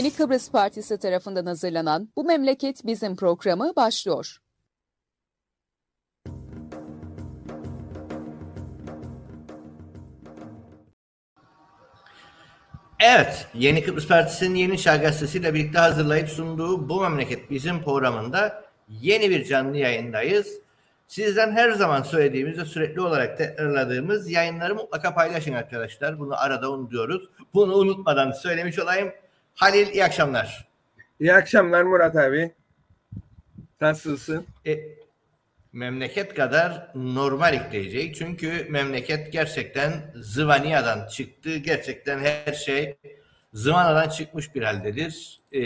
Yeni Kıbrıs Partisi tarafından hazırlanan Bu Memleket Bizim programı başlıyor. Evet, Yeni Kıbrıs Partisi'nin Yeni Çağ Gazetesi birlikte hazırlayıp sunduğu Bu Memleket Bizim programında yeni bir canlı yayındayız. Sizden her zaman söylediğimiz ve sürekli olarak tekrarladığımız yayınları mutlaka paylaşın arkadaşlar. Bunu arada unutuyoruz. Bunu unutmadan söylemiş olayım. Halil iyi akşamlar. İyi akşamlar Murat abi. Nasılsın? E, memleket kadar normal ekleyecek. Çünkü memleket gerçekten Zıvaniya'dan çıktı. Gerçekten her şey Zıvana'dan çıkmış bir haldedir. E,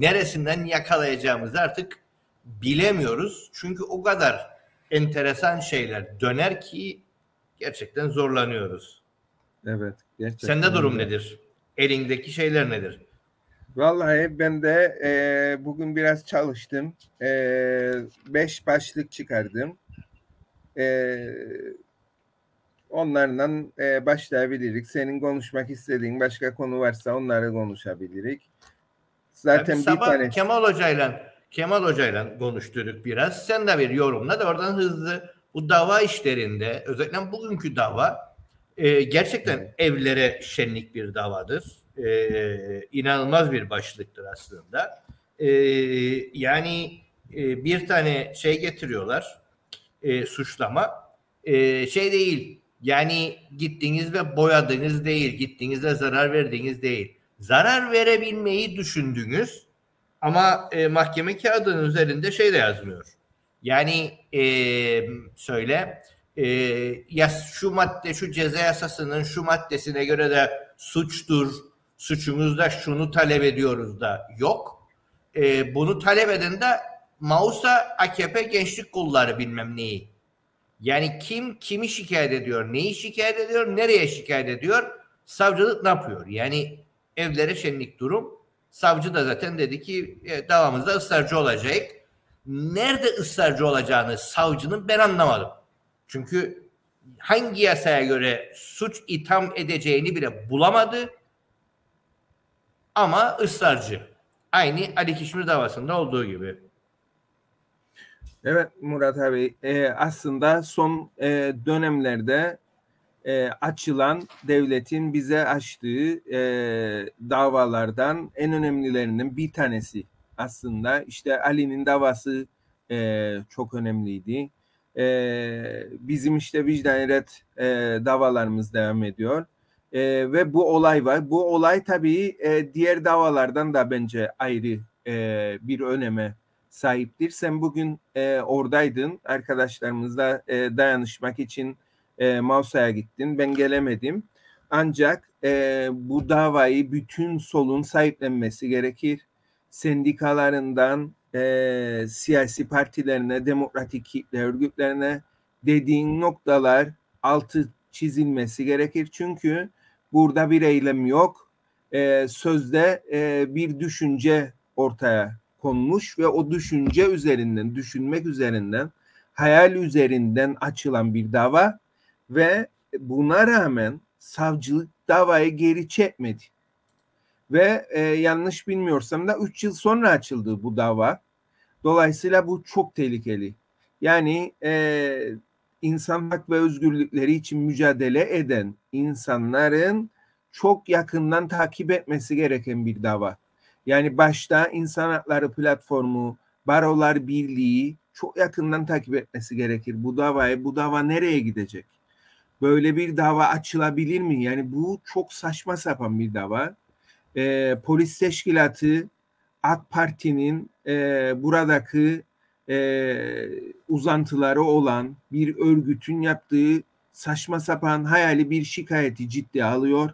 neresinden yakalayacağımızı artık bilemiyoruz. Çünkü o kadar enteresan şeyler döner ki gerçekten zorlanıyoruz. Evet. Gerçekten Sende durum nedir? Elindeki şeyler nedir? Vallahi ben de e, bugün biraz çalıştım. E, beş başlık çıkardım. E, onlardan e, başlayabiliriz. Senin konuşmak istediğin başka konu varsa onları konuşabiliriz. Zaten bir tane Kemal Hoca'yla Kemal Hoca'yla konuşturduk biraz. Sen de bir yorumla da oradan hızlı bu dava işlerinde özellikle bugünkü dava e, gerçekten evet. evlere şenlik bir davadır. E, inanılmaz bir başlıktır aslında. E, yani e, bir tane şey getiriyorlar e, suçlama e, şey değil yani gittiniz ve boyadınız değil gittiniz ve zarar verdiğiniz değil zarar verebilmeyi düşündünüz ama e, mahkeme kağıdının üzerinde şey de yazmıyor. Yani e, söyle e, ya şu madde şu ceza yasasının şu maddesine göre de suçtur. Suçumuzda şunu talep ediyoruz da yok. E, bunu talep eden de Mausa AKP gençlik kolları bilmem neyi. Yani kim kimi şikayet ediyor, neyi şikayet ediyor, nereye şikayet ediyor, savcılık ne yapıyor? Yani evlere şenlik durum Savcı da zaten dedi ki e, davamızda ısrarcı olacak. Nerede ısrarcı olacağını savcının ben anlamadım. Çünkü hangi yasaya göre suç itham edeceğini bile bulamadı. Ama ısrarcı. Aynı Ali Kişmir davasında olduğu gibi. Evet Murat abi e, aslında son e, dönemlerde e, açılan devletin bize açtığı e, davalardan en önemlilerinden bir tanesi aslında işte Ali'nin davası e, çok önemliydi. E, bizim işte vicdan ret e, davalarımız devam ediyor. E, ve bu olay var. Bu olay tabii e, diğer davalardan da bence ayrı e, bir öneme sahiptir. Sen bugün e, oradaydın arkadaşlarımızla e, dayanışmak için e, Mausa'ya gittin. Ben gelemedim. Ancak e, bu davayı bütün solun sahiplenmesi gerekir. Sendikalarından e, siyasi partilerine, demokratik kitle örgütlerine dediğin noktalar altı çizilmesi gerekir. Çünkü burada bir eylem yok. E, sözde e, bir düşünce ortaya konmuş ve o düşünce üzerinden, düşünmek üzerinden, hayal üzerinden açılan bir dava ve buna rağmen savcılık davayı geri çekmedi. Ve e, yanlış bilmiyorsam da 3 yıl sonra açıldı bu dava. Dolayısıyla bu çok tehlikeli. Yani e, insan hak ve özgürlükleri için mücadele eden insanların çok yakından takip etmesi gereken bir dava. Yani başta insan hakları platformu, barolar birliği çok yakından takip etmesi gerekir bu davayı. Bu dava nereye gidecek? böyle bir dava açılabilir mi? Yani bu çok saçma sapan bir dava. E, polis teşkilatı AK Parti'nin e, buradaki e, uzantıları olan bir örgütün yaptığı saçma sapan hayali bir şikayeti ciddi alıyor.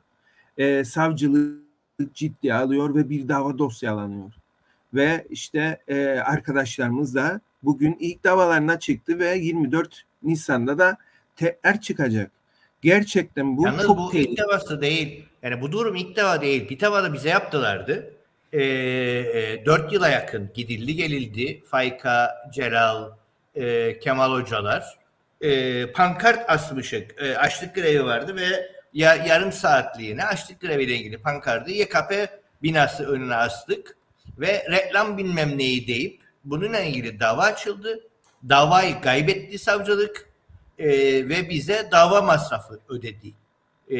E, savcılık ciddi alıyor ve bir dava dosyalanıyor. Ve işte e, arkadaşlarımız da bugün ilk davalarına çıktı ve 24 Nisan'da da tekrar çıkacak. Gerçekten bu Yalnız çok bu tehlikeli. ilk devası değil. Yani bu durum ilk defa değil. Bir defa da bize yaptılardı. E, e, 4 yıla yakın gidildi gelildi. Fayka, Celal, e, Kemal Hocalar. E, pankart asmışık. E, açlık grevi vardı ve ya, yarım saatliğine açlık greviyle ilgili pankartı YKP binası önüne astık ve reklam bilmem neyi deyip bununla ilgili dava açıldı. Davayı kaybetti savcılık e, ve bize dava masrafı ödedi. E,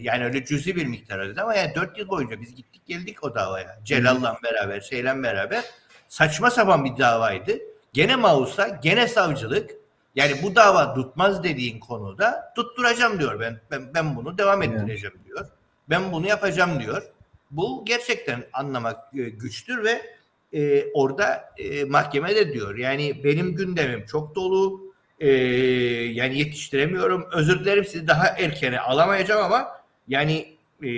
yani öyle cüzi bir miktar ödedi ama yani dört yıl boyunca biz gittik geldik o davaya. Celal'la beraber, şeyle beraber saçma sapan bir davaydı. Gene Mausa, gene savcılık yani bu dava tutmaz dediğin konuda tutturacağım diyor. Ben ben, ben bunu devam ettireceğim diyor. Ben bunu yapacağım diyor. Bu gerçekten anlamak e, güçtür ve e, orada e, mahkeme de diyor. Yani benim gündemim çok dolu. E, yani yetiştiremiyorum. Özür dilerim sizi daha erkene alamayacağım ama yani e,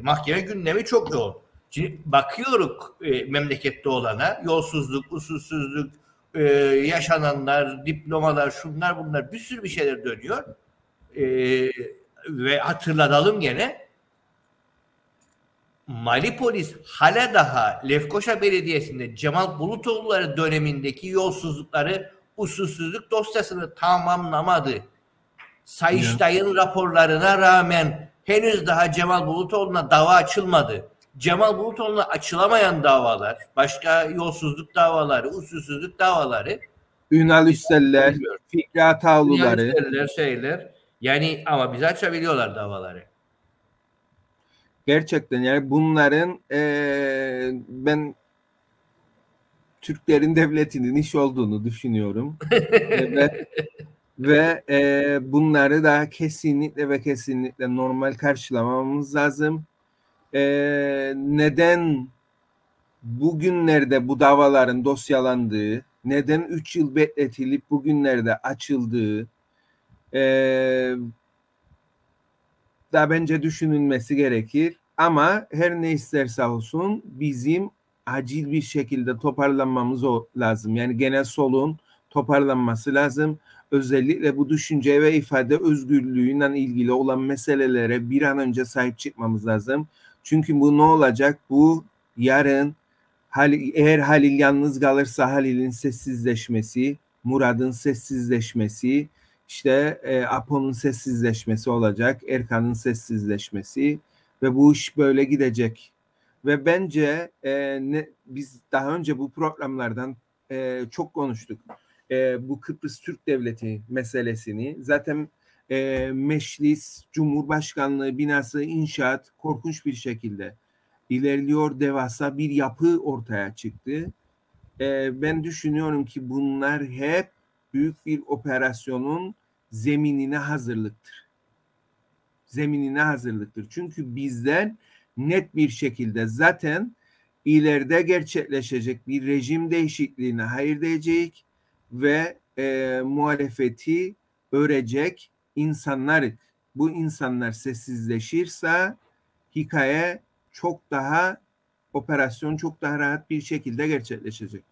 mahkeme gündemi çok yoğun. Şimdi bakıyoruz e, memlekette olana yolsuzluk, usulsüzlük, e, yaşananlar, diplomalar, şunlar bunlar bir sürü bir şeyler dönüyor. E, ve hatırlatalım gene Mali polis hala daha Lefkoşa Belediyesi'nde Cemal Bulutoğulları dönemindeki yolsuzlukları, usulsüzlük dosyasını tamamlamadı. Sayıştay'ın raporlarına rağmen henüz daha Cemal Bulutoğlu'na dava açılmadı. Cemal Bulutoğlu'na açılamayan davalar, başka yolsuzluk davaları, usulsüzlük davaları Ünal Üsteller, Fikri Atağluları. Ünal Üsteller şeyler. Yani ama bize açabiliyorlar davaları. Gerçekten yani bunların e, ben Türklerin devletinin iş olduğunu düşünüyorum. ve ve e, bunları da kesinlikle ve kesinlikle normal karşılamamız lazım. E, neden bugünlerde bu davaların dosyalandığı, neden 3 yıl bekletilip bugünlerde açıldığı e, da bence düşünülmesi gerekir. Ama her ne isterse olsun bizim acil bir şekilde toparlanmamız lazım. Yani genel solun toparlanması lazım. Özellikle bu düşünce ve ifade özgürlüğüyle ilgili olan meselelere bir an önce sahip çıkmamız lazım. Çünkü bu ne olacak? Bu yarın eğer Halil yalnız kalırsa Halil'in sessizleşmesi, Murad'ın sessizleşmesi, işte e, Apo'nun sessizleşmesi olacak, Erkan'ın sessizleşmesi ve bu iş böyle gidecek. Ve bence e, ne, biz daha önce bu programlardan e, çok konuştuk. E, bu Kıbrıs Türk Devleti meselesini. Zaten e, meclis, Cumhurbaşkanlığı binası inşaat korkunç bir şekilde ilerliyor. Devasa bir yapı ortaya çıktı. E, ben düşünüyorum ki bunlar hep büyük bir operasyonun zeminine hazırlıktır. Zeminine hazırlıktır. Çünkü bizden net bir şekilde zaten ileride gerçekleşecek bir rejim değişikliğine hayır diyecek ve e, muhalefeti örecek insanlar. Bu insanlar sessizleşirse hikaye çok daha operasyon çok daha rahat bir şekilde gerçekleşecek.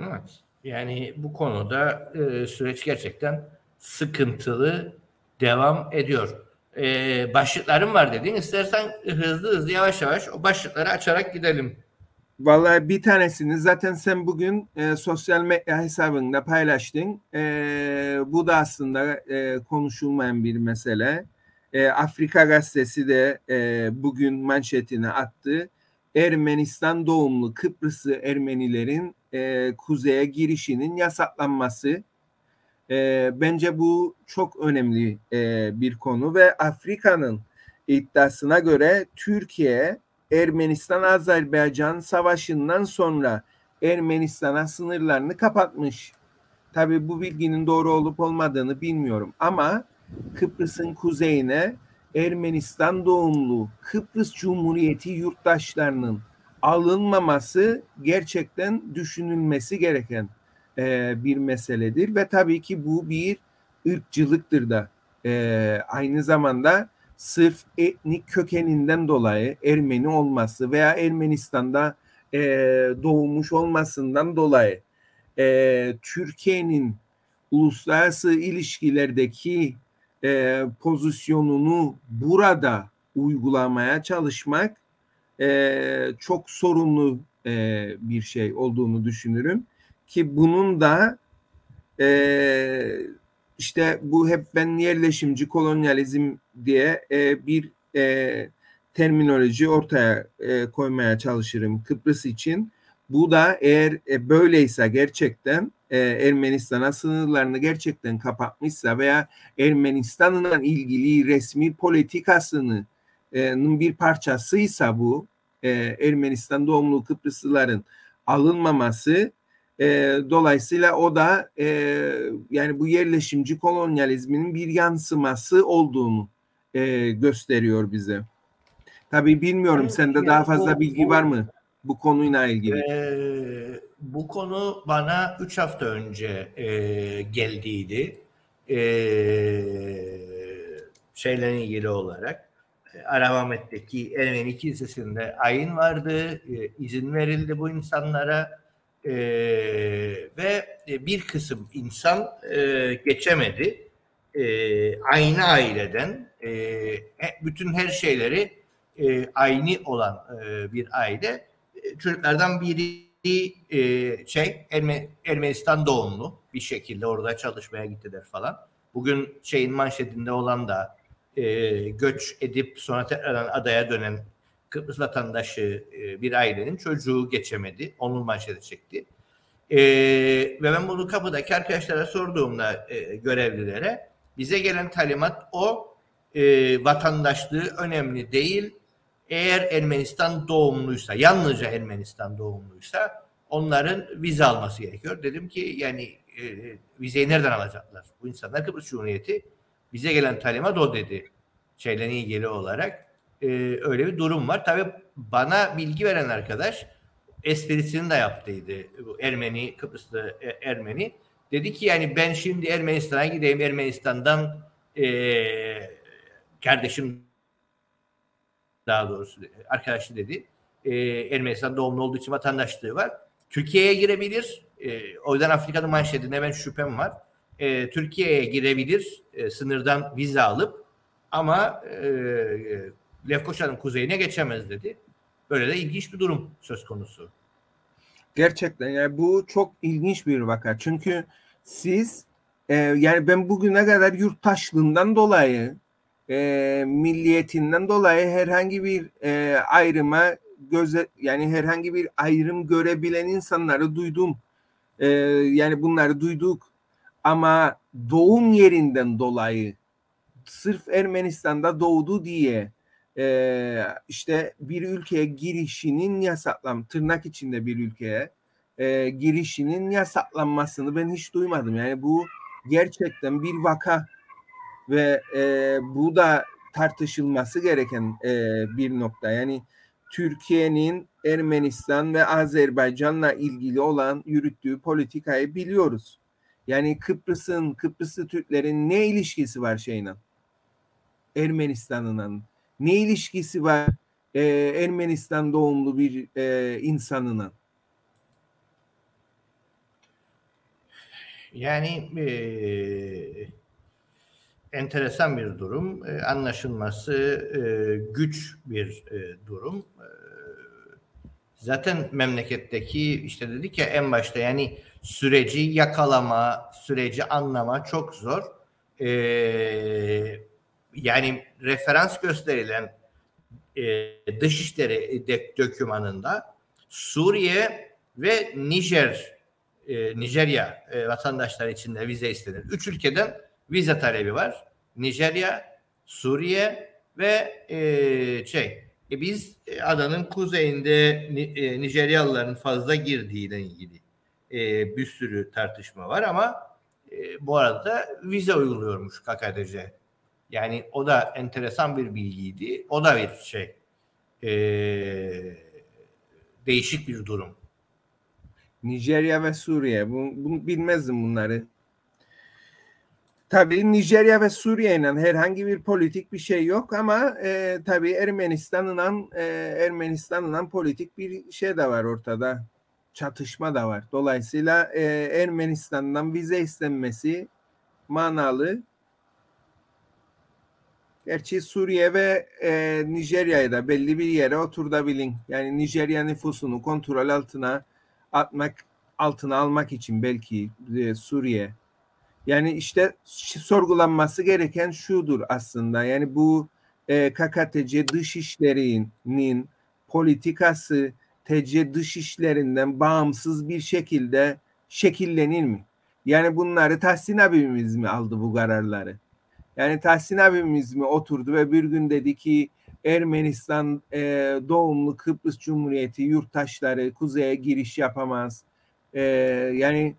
Evet. Yani bu konuda e, süreç gerçekten sıkıntılı devam ediyor. E, başlıklarım var dedin. İstersen hızlı hızlı yavaş yavaş o başlıkları açarak gidelim. Vallahi bir tanesini zaten sen bugün e, sosyal medya hesabında paylaştın. E, bu da aslında e, konuşulmayan bir mesele. E, Afrika gazetesi de e, bugün manşetine attı. Ermenistan doğumlu Kıbrıslı Ermenilerin e, kuzeye girişinin yasaklanması. E, bence bu çok önemli e, bir konu ve Afrika'nın iddiasına göre Türkiye Ermenistan-Azerbaycan savaşından sonra Ermenistan'a sınırlarını kapatmış. Tabii bu bilginin doğru olup olmadığını bilmiyorum ama Kıbrıs'ın kuzeyine Ermenistan doğumlu Kıbrıs Cumhuriyeti yurttaşlarının alınmaması gerçekten düşünülmesi gereken e, bir meseledir. Ve tabii ki bu bir ırkçılıktır da. E, aynı zamanda sırf etnik kökeninden dolayı Ermeni olması veya Ermenistan'da e, doğmuş olmasından dolayı e, Türkiye'nin uluslararası ilişkilerdeki e, pozisyonunu burada uygulamaya çalışmak e, çok sorunlu e, bir şey olduğunu düşünürüm ki bunun da e, işte bu hep ben yerleşimci kolonyalizm diye e, bir e, terminoloji ortaya e, koymaya çalışırım Kıbrıs için. Bu da eğer e, böyleyse gerçekten e, Ermenistan'a sınırlarını gerçekten kapatmışsa veya Ermenistan'la ilgili resmi politikasının e, bir parçasıysa bu e, Ermenistan doğumlu Kıbrıslıların alınmaması e, dolayısıyla o da e, yani bu yerleşimci kolonyalizmin bir yansıması olduğunu e, gösteriyor bize. Tabii bilmiyorum sende daha fazla bilgi var mı bu konuyla ilgili? Ee, bu konu bana 3 hafta önce e, geldiydi. E, şeyle ilgili olarak. E, Aravamet'teki Ermeni Kilisesi'nde ayin vardı. E, izin verildi bu insanlara. E, ve bir kısım insan e, geçemedi. E, aynı aileden e, bütün her şeyleri e, aynı olan e, bir aile e, çocuklardan biri e, şey Erme, Ermenistan doğumlu bir şekilde orada çalışmaya gittiler falan. Bugün şeyin manşetinde olan da e, göç edip sonra tekrardan adaya dönen Kıbrıs vatandaşı e, bir ailenin çocuğu geçemedi. Onun manşeti çekti. E, ve ben bunu kapıdaki arkadaşlara sorduğumda e, görevlilere bize gelen talimat o vatandaşlığı önemli değil eğer Ermenistan doğumluysa, yalnızca Ermenistan doğumluysa onların vize alması gerekiyor. Dedim ki yani vizeyi nereden alacaklar? Bu insanlar Kıbrıs Cumhuriyeti bize gelen talimat o dedi. Şeyle ilgili olarak e, öyle bir durum var. Tabii bana bilgi veren arkadaş esprisini de yaptıydı. Bu Ermeni, Kıbrıslı e, Ermeni. Dedi ki yani ben şimdi Ermenistan'a gideyim Ermenistan'dan e, kardeşim daha doğrusu arkadaşı dedi. E, Ermenistan doğumlu olduğu için vatandaşlığı var. Türkiye'ye girebilir. E, o yüzden Afrika'nın manşetinde ben şüphem var. E, Türkiye'ye girebilir e, sınırdan vize alıp ama e, Lefkoşa'nın kuzeyine geçemez dedi. Böyle de ilginç bir durum söz konusu. Gerçekten yani bu çok ilginç bir vaka. Çünkü siz e, yani ben bugüne kadar yurttaşlığından dolayı e, milliyetinden dolayı herhangi bir e, ayrıma göze yani herhangi bir ayrım görebilen insanları duydum. E, yani bunları duyduk ama doğum yerinden dolayı sırf Ermenistan'da doğdu diye e, işte bir ülkeye girişinin yasaklan tırnak içinde bir ülkeye e, girişinin yasaklanmasını ben hiç duymadım. Yani bu gerçekten bir vaka ve e, bu da tartışılması gereken e, bir nokta. Yani Türkiye'nin Ermenistan ve Azerbaycan'la ilgili olan yürüttüğü politikayı biliyoruz. Yani Kıbrıs'ın, Kıbrıslı Türklerin ne ilişkisi var şeyle? Ermenistan'ın ne ilişkisi var e, Ermenistan doğumlu bir e, insanına? Yani e, enteresan bir durum. E, anlaşılması e, güç bir e, durum. E, zaten memleketteki işte dedik ya en başta yani süreci yakalama, süreci anlama çok zor. E, yani referans gösterilen e, Dışişleri dokümanında Suriye ve Nijer, e, Nijerya e, vatandaşları için de vize istenir. Üç ülkeden vize talebi var. Nijerya, Suriye ve e, şey e biz e, adanın kuzeyinde e, Nijeryalıların fazla girdiğiyle ilgili e, bir sürü tartışma var ama e, bu arada vize uyguluyormuş KKDC. Yani o da enteresan bir bilgiydi. O da bir şey e, değişik bir durum. Nijerya ve Suriye. Bunu, bunu bilmezdim bunları. Tabii Nijerya ve Suriye ile herhangi bir politik bir şey yok ama e, tabii Ermenistan'la e, Ermenistan'la politik bir şey de var ortada. Çatışma da var. Dolayısıyla e, Ermenistan'dan vize istenmesi manalı. Gerçi Suriye ve e, Nijerya'yı da belli bir yere oturtabilin. Yani Nijerya nüfusunu kontrol altına atmak altına almak için belki e, Suriye yani işte sorgulanması gereken şudur aslında. Yani bu e, KKTC dışişlerinin politikası TC dışişlerinden bağımsız bir şekilde şekillenir mi? Yani bunları Tahsin abimiz mi aldı bu kararları? Yani Tahsin abimiz mi oturdu ve bir gün dedi ki Ermenistan e, doğumlu Kıbrıs Cumhuriyeti yurttaşları kuzeye giriş yapamaz. E, yani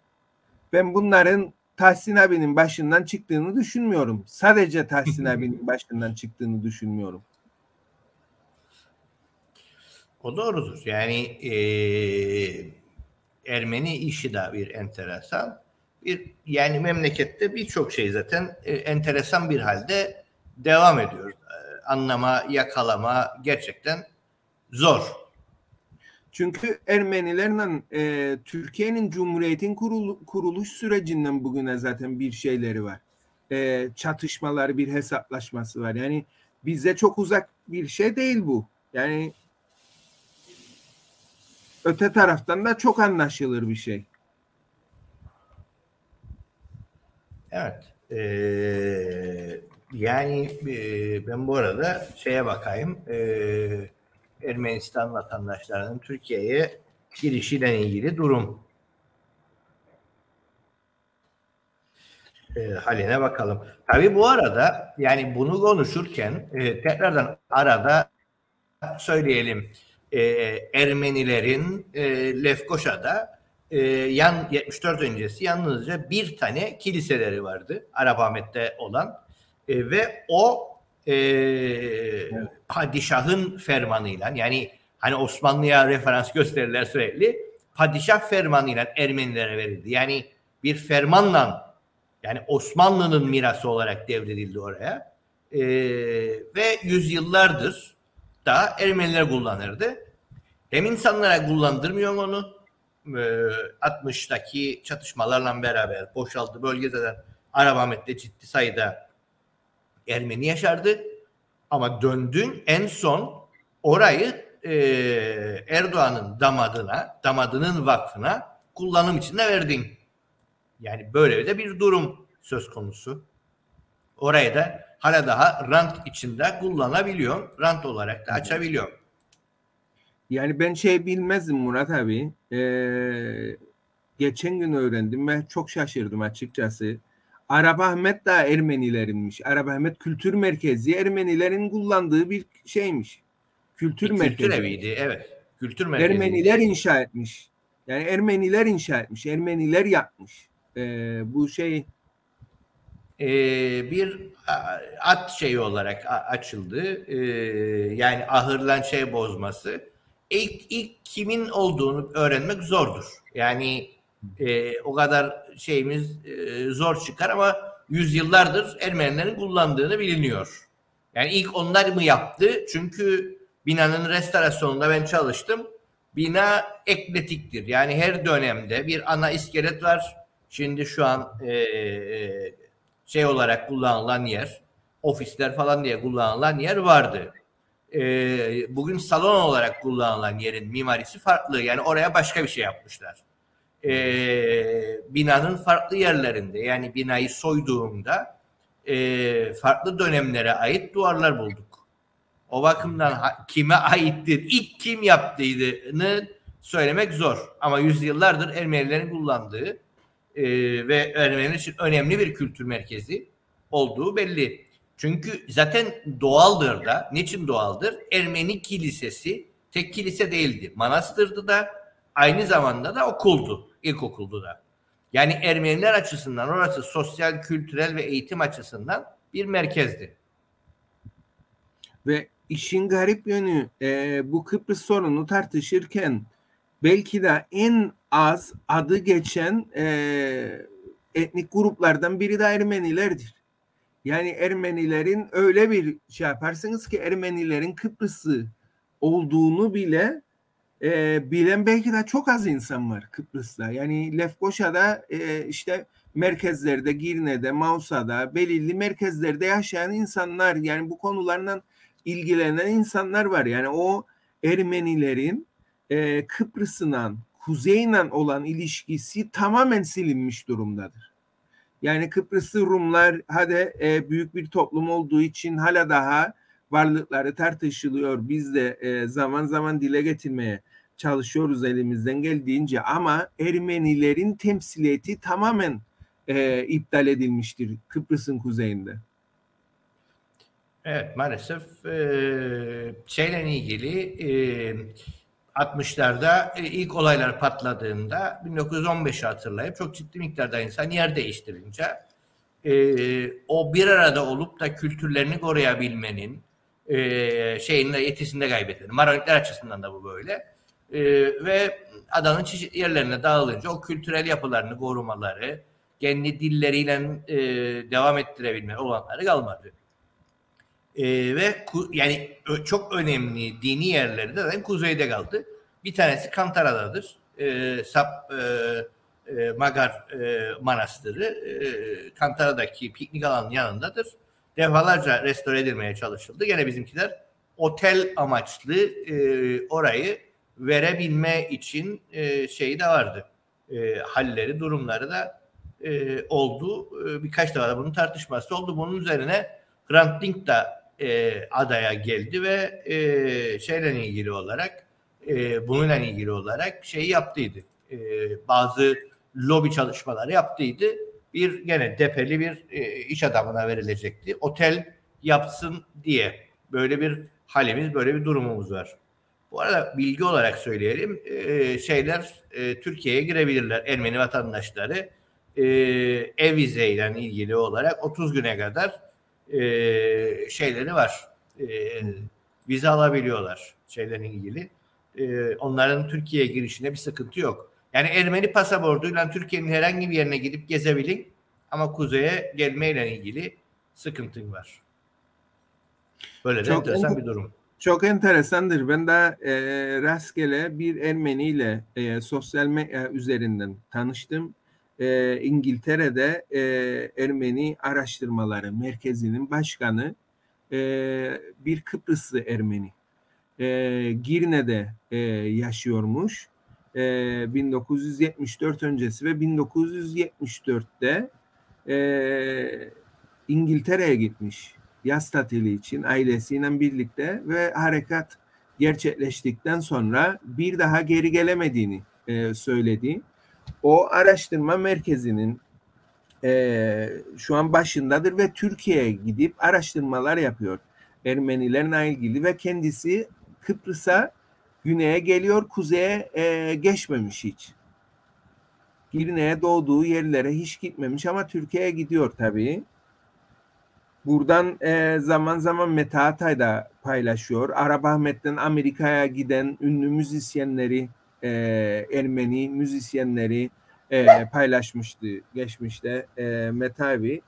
ben bunların Tahsin abinin başından çıktığını düşünmüyorum. Sadece Tahsin abinin başından çıktığını düşünmüyorum. O doğrudur. Yani e, Ermeni işi de bir enteresan. Bir, yani memlekette birçok şey zaten e, enteresan bir halde devam ediyor. E, anlama, yakalama gerçekten zor. Çünkü Ermenilerle e, Türkiye'nin Cumhuriyet'in kurul, kuruluş sürecinden bugüne zaten bir şeyleri var. E, çatışmaları, bir hesaplaşması var. Yani bize çok uzak bir şey değil bu. Yani öte taraftan da çok anlaşılır bir şey. Evet. Ee, yani e, ben bu arada şeye bakayım. E, Ermenistan vatandaşlarının Türkiye'ye girişiyle ilgili durum e, haline bakalım. Tabii bu arada yani bunu konuşurken e, tekrardan arada söyleyelim e, Ermenilerin e, Lefkoşa'da e, yan 74 öncesi yalnızca bir tane kiliseleri vardı Arap olan e, ve o e, evet. padişahın fermanıyla yani hani Osmanlı'ya referans gösterirler sürekli padişah fermanıyla Ermenilere verildi. Yani bir fermanla yani Osmanlı'nın mirası olarak devredildi oraya. E, ve yüzyıllardır da Ermeniler kullanırdı. Hem insanlara kullandırmıyor onu 60'taki çatışmalarla beraber boşaldı bölgeden Arap Ahmet'te ciddi sayıda Ermeni yaşardı. Ama döndün en son orayı e, Erdoğan'ın damadına, damadının vakfına kullanım için de verdin. Yani böyle de bir durum söz konusu. Orayı da hala daha rant içinde kullanabiliyor. Rant olarak da açabiliyor. Yani ben şey bilmezdim Murat abi. Ee, geçen gün öğrendim ve çok şaşırdım açıkçası. Arap Ahmet da Ermenilerinmiş. Arap Ahmet Kültür Merkezi Ermenilerin kullandığı bir şeymiş. Kültür bir merkezi. Kültür eviydi evet. Kültür merkezi. Ermeniler inşa etmiş. Yani Ermeniler inşa etmiş. Ermeniler yapmış. Ee, bu şey e, bir at şeyi olarak açıldı. E, yani ahırlan şey bozması. İlk, ilk kimin olduğunu öğrenmek zordur. Yani e, o kadar şeyimiz e, zor çıkar ama yüzyıllardır Ermenilerin kullandığını biliniyor. Yani ilk onlar mı yaptı? Çünkü binanın restorasyonunda ben çalıştım. Bina ekletiktir. Yani her dönemde bir ana iskelet var. Şimdi şu an e, e, şey olarak kullanılan yer, ofisler falan diye kullanılan yer vardı. E, bugün salon olarak kullanılan yerin mimarisi farklı. Yani oraya başka bir şey yapmışlar. E, binanın farklı yerlerinde yani binayı soyduğumda e, farklı dönemlere ait duvarlar bulduk. O bakımdan ha, kime aittir, ilk kim yaptığını söylemek zor. Ama yüzyıllardır Ermenilerin kullandığı e, ve Ermeniler için önemli bir kültür merkezi olduğu belli. Çünkü zaten doğaldır da. Niçin doğaldır? Ermeni kilisesi tek kilise değildi. Manastırdı da aynı zamanda da okuldu. ilkokuldu da. Yani Ermeniler açısından orası sosyal, kültürel ve eğitim açısından bir merkezdi. Ve işin garip yönü e, bu Kıbrıs sorunu tartışırken belki de en az adı geçen e, etnik gruplardan biri de Ermenilerdir. Yani Ermenilerin öyle bir şey yaparsınız ki Ermenilerin Kıbrıs'ı olduğunu bile e, bilen belki de çok az insan var Kıbrıs'ta. Yani Lefkoşa'da e, işte merkezlerde, Girne'de, Mausa'da belirli merkezlerde yaşayan insanlar yani bu konularla ilgilenen insanlar var. Yani o Ermenilerin e, Kıbrıs'la kuzeyle olan ilişkisi tamamen silinmiş durumdadır. Yani Kıbrıslı Rumlar hadi e, büyük bir toplum olduğu için hala daha varlıkları tartışılıyor. Biz de e, zaman zaman dile getirmeye çalışıyoruz elimizden geldiğince ama Ermenilerin temsiliyeti tamamen e, iptal edilmiştir Kıbrıs'ın kuzeyinde. Evet maalesef e, şeyle ilgili e, 60'larda e, ilk olaylar patladığında 1915'i hatırlayıp çok ciddi miktarda insan yer değiştirince e, o bir arada olup da kültürlerini koruyabilmenin e, şeyinde yetisinde kaybedilir. Maronitler açısından da bu böyle. Ve adanın çeşitli yerlerine dağılınca o kültürel yapılarını korumaları, kendi dilleriyle devam ettirebilme olanları kalmadı. E, ve yani çok önemli dini yerleri de zaten kuzeyde kaldı. Bir tanesi Kantara'dadır. E, Sap e, e, Magar e, Manastırı e, Kantara'daki piknik alanının yanındadır. Defalarca restore edilmeye çalışıldı. Gene bizimkiler otel amaçlı e, orayı verebilme için e, şeyi de vardı. E, halleri, durumları da e, oldu. E, birkaç defa da bunun tartışması oldu. Bunun üzerine Grant Link da e, adaya geldi ve e, şeyle ilgili olarak e, bununla ilgili olarak şeyi yaptıydı. E, bazı lobi çalışmaları yaptıydı. Bir gene depeli bir e, iş adamına verilecekti. Otel yapsın diye böyle bir halimiz, böyle bir durumumuz var. Bu arada bilgi olarak söyleyelim. E, şeyler e, Türkiye'ye girebilirler. Ermeni vatandaşları e, ev vizeyle ilgili olarak 30 güne kadar e, şeyleri var. E, vize alabiliyorlar şeylerin ilgili. E, onların Türkiye'ye girişinde bir sıkıntı yok. Yani Ermeni pasaportuyla Türkiye'nin herhangi bir yerine gidip gezebilin ama kuzeye gelmeyle ilgili sıkıntın var. Böyle de çok enteresan bir durum. Çok enteresandır. Ben de e, rastgele bir Ermeni ile e, sosyal medya üzerinden tanıştım. E, İngiltere'de e, Ermeni Araştırmaları Merkezi'nin başkanı e, bir Kıbrıslı Ermeni. E, Girne'de e, yaşıyormuş. E, 1974 öncesi ve 1974'te e, İngiltere'ye gitmiş yaz tatili için ailesiyle birlikte ve harekat gerçekleştikten sonra bir daha geri gelemediğini e, söyledi. O araştırma merkezinin e, şu an başındadır ve Türkiye'ye gidip araştırmalar yapıyor Ermenilerle ilgili ve kendisi Kıbrıs'a güneye geliyor, kuzeye e, geçmemiş hiç. Girne'ye doğduğu yerlere hiç gitmemiş ama Türkiye'ye gidiyor tabii. Buradan e, zaman zaman Mete Atay da paylaşıyor. Arap Ahmet'ten Amerika'ya giden ünlü müzisyenleri, e, Ermeni müzisyenleri e, paylaşmıştı geçmişte e, Mete abi.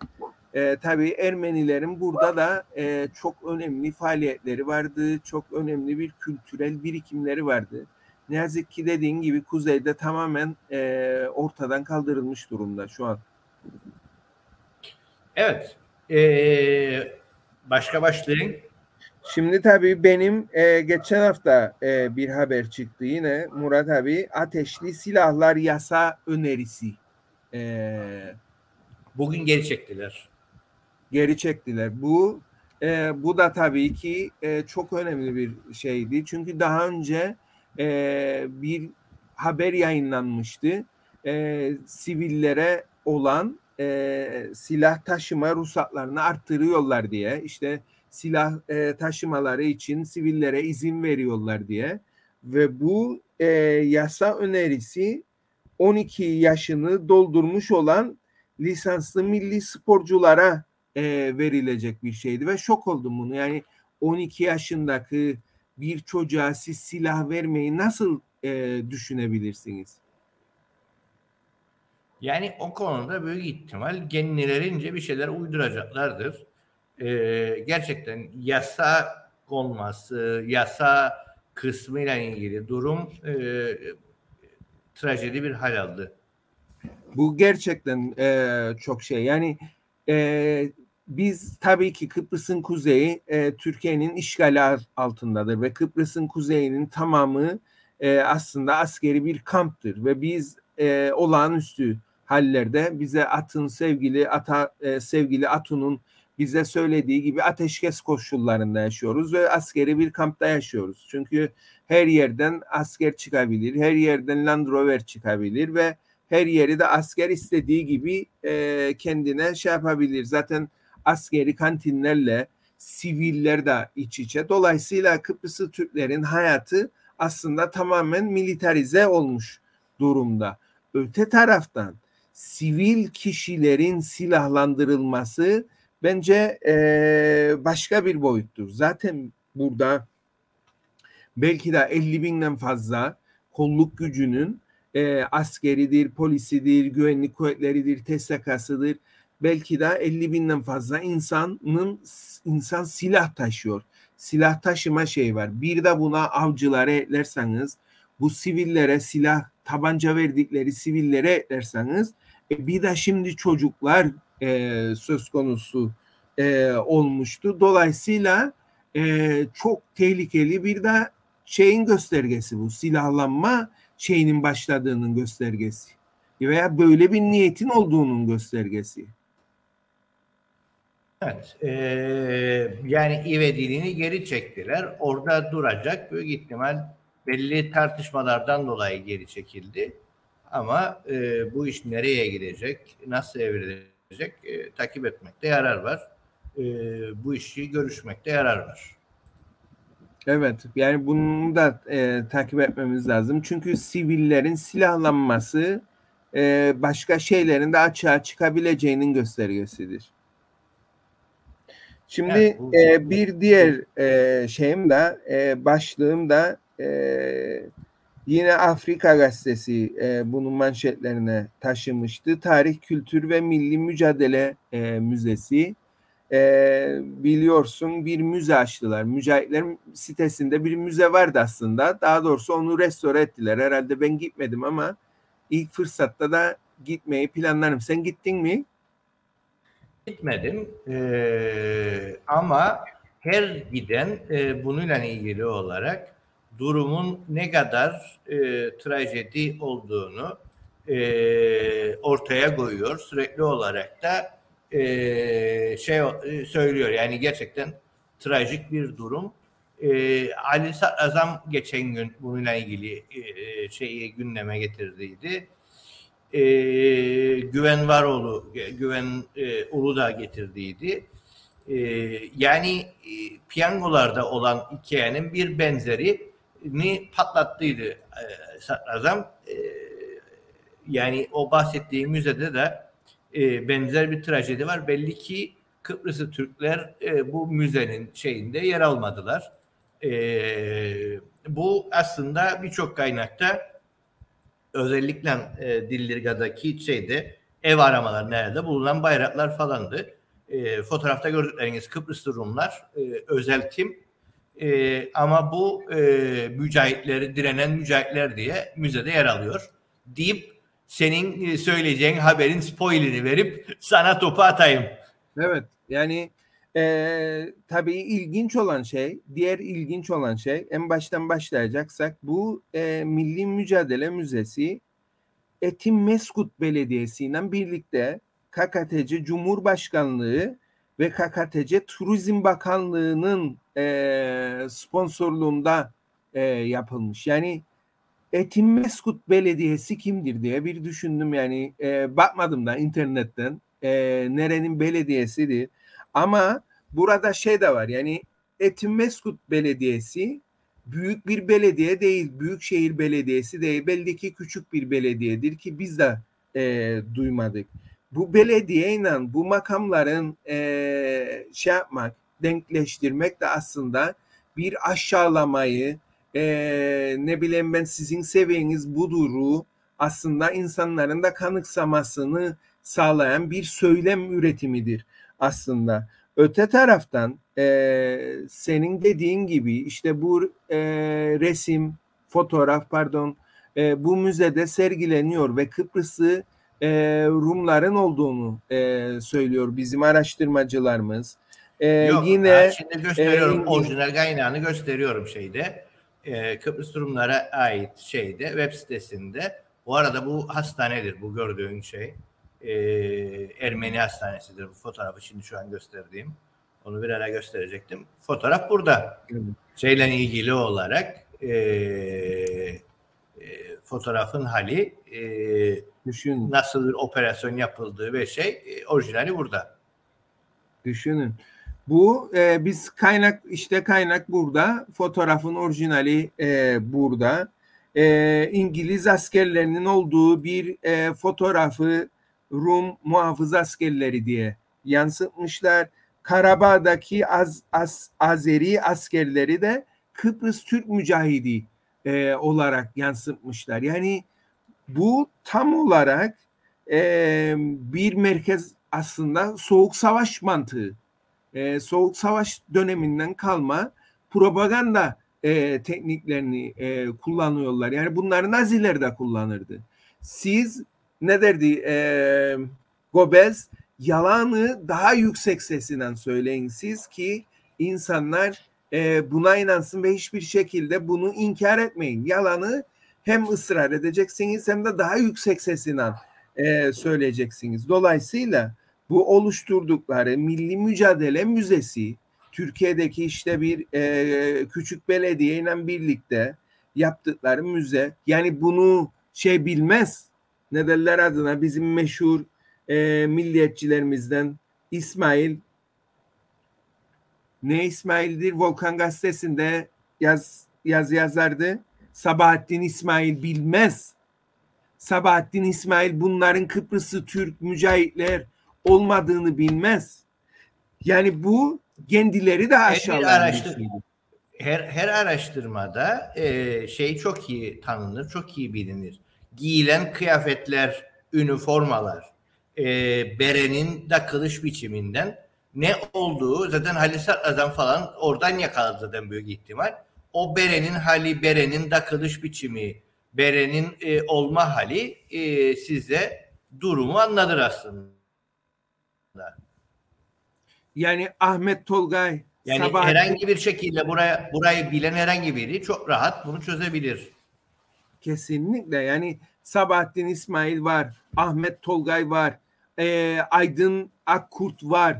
E, tabii Ermenilerin burada da e, çok önemli faaliyetleri vardı. Çok önemli bir kültürel birikimleri vardı. Ne yazık ki dediğin gibi kuzeyde tamamen e, ortadan kaldırılmış durumda şu an. Evet. Ee, başka başlayın. Şimdi tabii benim e, geçen hafta e, bir haber çıktı yine Murat abi ateşli silahlar yasa önerisi. E, Bugün geri çektiler. Geri çektiler. Bu e, bu da tabii ki e, çok önemli bir şeydi. Çünkü daha önce e, bir haber yayınlanmıştı. E, sivillere olan e, silah taşıma ruhsatlarını arttırıyorlar diye işte silah e, taşımaları için sivillere izin veriyorlar diye ve bu e, yasa önerisi 12 yaşını doldurmuş olan lisanslı milli sporculara e, verilecek bir şeydi ve şok oldum bunu yani 12 yaşındaki bir çocuğa siz silah vermeyi nasıl e, düşünebilirsiniz? Yani o konuda büyük ihtimal genlilerince bir şeyler uyduracaklardır. Ee, gerçekten yasa konması, yasa kısmıyla ilgili durum e, trajedi bir hal aldı. Bu gerçekten e, çok şey. Yani e, biz tabii ki Kıbrıs'ın kuzeyi e, Türkiye'nin işgali altındadır ve Kıbrıs'ın kuzeyinin tamamı e, aslında askeri bir kamptır ve biz e, olağanüstü hallerde bize atın sevgili ata e, sevgili Atun'un bize söylediği gibi ateşkes koşullarında yaşıyoruz ve askeri bir kampta yaşıyoruz. Çünkü her yerden asker çıkabilir, her yerden Land Rover çıkabilir ve her yeri de asker istediği gibi e, kendine şey yapabilir. Zaten askeri kantinlerle siviller de iç içe. Dolayısıyla Kıbrıslı Türklerin hayatı aslında tamamen militarize olmuş durumda. Öte taraftan sivil kişilerin silahlandırılması bence e, başka bir boyuttur. Zaten burada belki de 50 binden fazla kolluk gücünün e, askeridir, polisidir, güvenlik kuvvetleridir, TSK'sıdır. Belki de 50 binden fazla insanın insan silah taşıyor. Silah taşıma şey var. Bir de buna avcılara eklerseniz bu sivillere silah tabanca verdikleri sivillere eklerseniz e, bir de şimdi çocuklar e, söz konusu e, olmuştu. Dolayısıyla e, çok tehlikeli bir de şeyin göstergesi bu silahlanma şeyinin başladığının göstergesi veya böyle bir niyetin olduğunun göstergesi. Evet, e, yani ivediğini geri çektiler. Orada duracak büyük ihtimal belli tartışmalardan dolayı geri çekildi. Ama e, bu iş nereye gidecek, nasıl evrilecek e, takip etmekte yarar var. E, bu işi görüşmekte yarar var. Evet yani bunu da e, takip etmemiz lazım. Çünkü sivillerin silahlanması e, başka şeylerin de açığa çıkabileceğinin göstergesidir. Şimdi evet, bu, e, bir diğer e, şeyim de e, başlığım da e, yine Afrika Gazetesi e, bunun manşetlerine taşımıştı. Tarih, Kültür ve Milli Mücadele e, Müzesi e, biliyorsun bir müze açtılar. Mücahitlerin sitesinde bir müze vardı aslında. Daha doğrusu onu restore ettiler. Herhalde ben gitmedim ama ilk fırsatta da gitmeyi planlarım. Sen gittin mi? Gitmedim ee, ama her giden e, bununla ilgili olarak durumun ne kadar e, trajedi olduğunu e, ortaya koyuyor. Sürekli olarak da e, şey e, söylüyor. Yani gerçekten trajik bir durum. E, Ali Azam geçen gün bununla ilgili e, şeyi gündeme getirdiydi. E, Güven Varoğlu, Güven e, Ulu da getirdiydi. E, yani e, piyangolarda olan hikayenin bir benzerini patlattıydı e, Azam. E, yani o bahsettiği müzede de e, benzer bir trajedi var. Belli ki Kıbrıslı Türkler e, bu müzenin şeyinde yer almadılar. E, bu aslında birçok kaynakta özellikle e, Dillirga'daki şeyde ev aramalar nerede bulunan bayraklar falandı. E, fotoğrafta gördükleriniz Kıbrıslı Rumlar e, özel tim e, ama bu e, mücahitleri direnen mücahitler diye müzede yer alıyor deyip senin e, söyleyeceğin haberin spoiler'i verip sana topu atayım. Evet yani e, tabii ilginç olan şey, diğer ilginç olan şey en baştan başlayacaksak bu e, Milli Mücadele Müzesi Etim Meskut Belediyesi ile birlikte KKTC Cumhurbaşkanlığı ve KKTC Turizm Bakanlığı'nın e, sponsorluğunda e, yapılmış. Yani Etimeskut Belediyesi kimdir diye bir düşündüm yani e, bakmadım da internetten e, nerenin belediyesidir ama burada şey de var yani Etimeskut Belediyesi büyük bir belediye değil büyükşehir belediyesi değil belli ki küçük bir belediyedir ki biz de e, duymadık bu belediyeyle bu makamların e, şey yapmak denkleştirmek de aslında bir aşağılamayı e, ne bileyim ben sizin seviyeniz buduru aslında insanların da kanıksamasını sağlayan bir söylem üretimidir aslında. Öte taraftan e, senin dediğin gibi işte bu e, resim, fotoğraf pardon e, bu müzede sergileniyor ve Kıbrıs'ı e, Rumların olduğunu e, söylüyor bizim araştırmacılarımız. E, Yok, yine şimdi gösteriyorum e, orijinal kaynağını gösteriyorum şeyde e, Kıbrıs Rumlara ait şeyde web sitesinde bu arada bu hastanedir bu gördüğün şey. e, Ermeni hastanesidir bu fotoğrafı şimdi şu an gösterdiğim. Onu bir ara gösterecektim. Fotoğraf burada. Evet. Şeyle ilgili olarak e, e, fotoğrafın hali e, Düşün. nasıl bir operasyon yapıldığı ve şey e, orijinali burada. Düşünün. Bu e, biz kaynak işte kaynak burada, fotoğrafın orijinali e, burada. E, İngiliz askerlerinin olduğu bir e, fotoğrafı Rum muhafız askerleri diye yansıtmışlar. Karabağ'daki Az, Az, Azeri askerleri de Kıbrıs Türk mücahidi e, olarak yansıtmışlar. Yani bu tam olarak e, bir merkez aslında soğuk savaş mantığı. E, soğuk savaş döneminden kalma propaganda e, tekniklerini e, kullanıyorlar. Yani bunları Naziler de kullanırdı. Siz ne derdi e, Goebbels yalanı daha yüksek sesinden söyleyin siz ki insanlar e, buna inansın ve hiçbir şekilde bunu inkar etmeyin. Yalanı hem ısrar edeceksiniz hem de daha yüksek sesinden e, söyleyeceksiniz. Dolayısıyla bu oluşturdukları Milli Mücadele Müzesi Türkiye'deki işte bir e, küçük belediyeyle birlikte yaptıkları müze yani bunu şey bilmez ne derler adına bizim meşhur e, milliyetçilerimizden İsmail ne İsmail'dir Volkan Gazetesi'nde yaz, yaz yazardı. Sabahattin İsmail bilmez. Sabahattin İsmail bunların Kıbrıs'ı Türk mücahitler olmadığını bilmez. Yani bu kendileri de aşağılar. Her, her araştırmada e, şey çok iyi tanınır, çok iyi bilinir. Giyilen kıyafetler, üniformalar, e, berenin da kılıç biçiminden ne olduğu zaten Halis Atlas'dan falan oradan yakaladı zaten büyük ihtimal. O berenin hali, berenin da kılıç biçimi, berenin e, olma hali e, size durumu anlatır aslında. Yani Ahmet Tolgay yani Sabahattin... herhangi bir şekilde buraya burayı bilen herhangi biri çok rahat bunu çözebilir. Kesinlikle yani Sabahattin İsmail var, Ahmet Tolgay var, e, Aydın Akkurt var.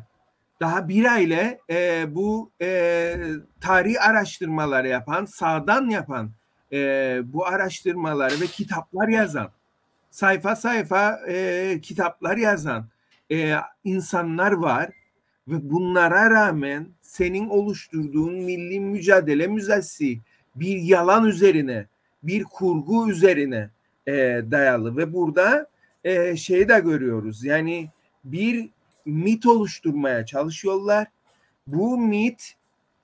Daha bir aile e, bu e, tarih araştırmaları yapan, sağdan yapan e, bu araştırmaları ve kitaplar yazan, sayfa sayfa e, kitaplar yazan e, insanlar var ve bunlara rağmen senin oluşturduğun milli mücadele müzesi bir yalan üzerine, bir kurgu üzerine e, dayalı ve burada e, şeyi de görüyoruz. Yani bir mit oluşturmaya çalışıyorlar. Bu mit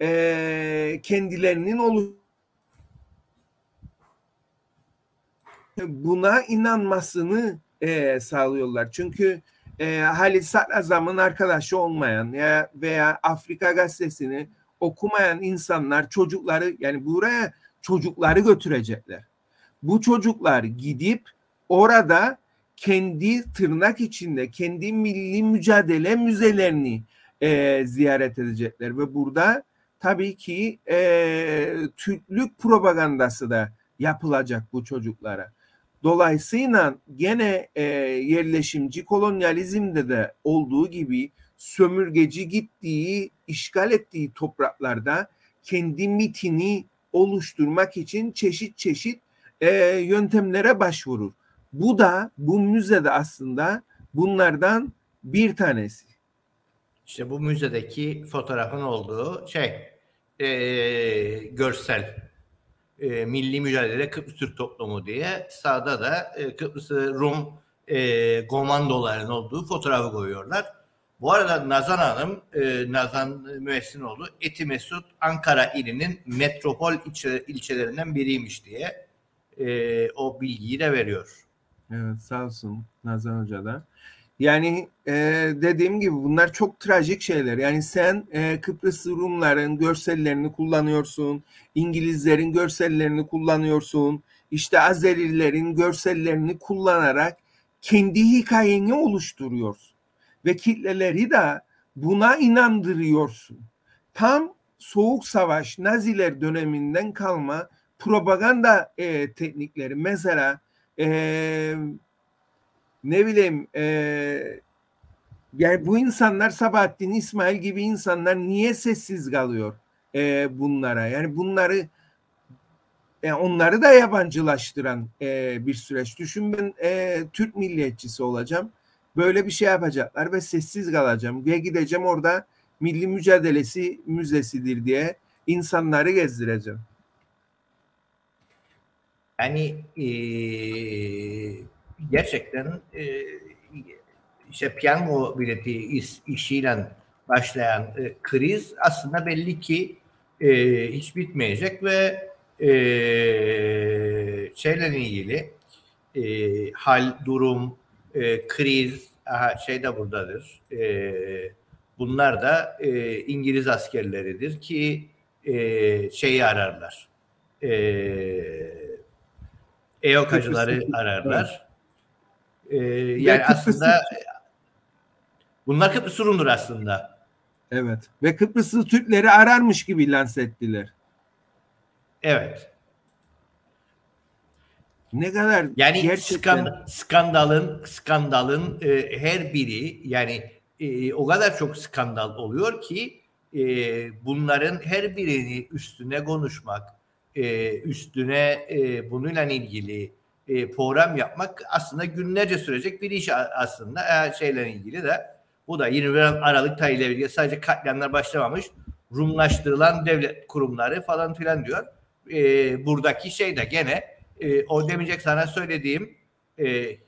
e, kendilerinin olu buna inanmasını e, sağlıyorlar. Çünkü e, Halis Azam'ın arkadaşı olmayan ya veya Afrika gazetesini okumayan insanlar çocukları yani buraya çocukları götürecekler. Bu çocuklar gidip orada kendi tırnak içinde kendi milli mücadele müzelerini e, ziyaret edecekler ve burada tabii ki e, Türklük propagandası da yapılacak bu çocuklara. Dolayısıyla gene e, yerleşimci kolonyalizmde de olduğu gibi sömürgeci gittiği, işgal ettiği topraklarda kendi mitini oluşturmak için çeşit çeşit e, yöntemlere başvurur. Bu da bu müzede aslında bunlardan bir tanesi. İşte bu müzedeki fotoğrafın olduğu şey e, görsel e, milli mücadele Kıbrıs Türk toplumu diye sağda da e, Kıbrıs Rum e, komandoların olduğu fotoğrafı koyuyorlar. Bu arada Nazan Hanım, e, Nazan Müessinoğlu Eti Mesut Ankara ilinin metropol ilçe, ilçelerinden biriymiş diye e, o bilgiyi de veriyor. Evet sağ olsun Nazan Hoca da. Yani e, dediğim gibi bunlar çok trajik şeyler. Yani sen e, Kıbrıs Rumların görsellerini kullanıyorsun, İngilizlerin görsellerini kullanıyorsun, işte Azerilerin görsellerini kullanarak kendi hikayeni oluşturuyorsun ve kitleleri de buna inandırıyorsun. Tam Soğuk Savaş Naziler döneminden kalma propaganda e, teknikleri mesela e, ne bileyim e, yani bu insanlar Sabahattin İsmail gibi insanlar niye sessiz kalıyor e, bunlara? Yani bunları e, onları da yabancılaştıran e, bir süreç. Düşün ben e, Türk milliyetçisi olacağım. Böyle bir şey yapacaklar ve sessiz kalacağım. Ve gideceğim orada Milli Mücadelesi Müzesidir diye insanları gezdireceğim. Yani e, gerçekten e, işte piyango bileti iş, işiyle başlayan e, kriz aslında belli ki e, hiç bitmeyecek ve e, şeyle ilgili e, hal, durum, e, kriz, aha, şey de buradadır. E, bunlar da e, İngiliz askerleridir ki e, şeyi ararlar. E, EOK'acıları ararlar. E, yani aslında bunlar Kıbrıs Rum'dur aslında. Evet. Ve Kıbrıslı Türkleri ararmış gibi lanse ettiler. Evet. Ne kadar yani gerçekten... skandalın skandalın e, her biri yani e, o kadar çok skandal oluyor ki e, bunların her birini üstüne konuşmak, e, üstüne e, bununla ilgili e, program yapmak aslında günlerce sürecek bir iş aslında e, şeyle ilgili de bu da 21 Aralık tarihiyle ilgili sadece katliamlar başlamamış Rumlaştırılan devlet kurumları falan filan diyor. E, buradaki şey de gene o demeyecek sana söylediğim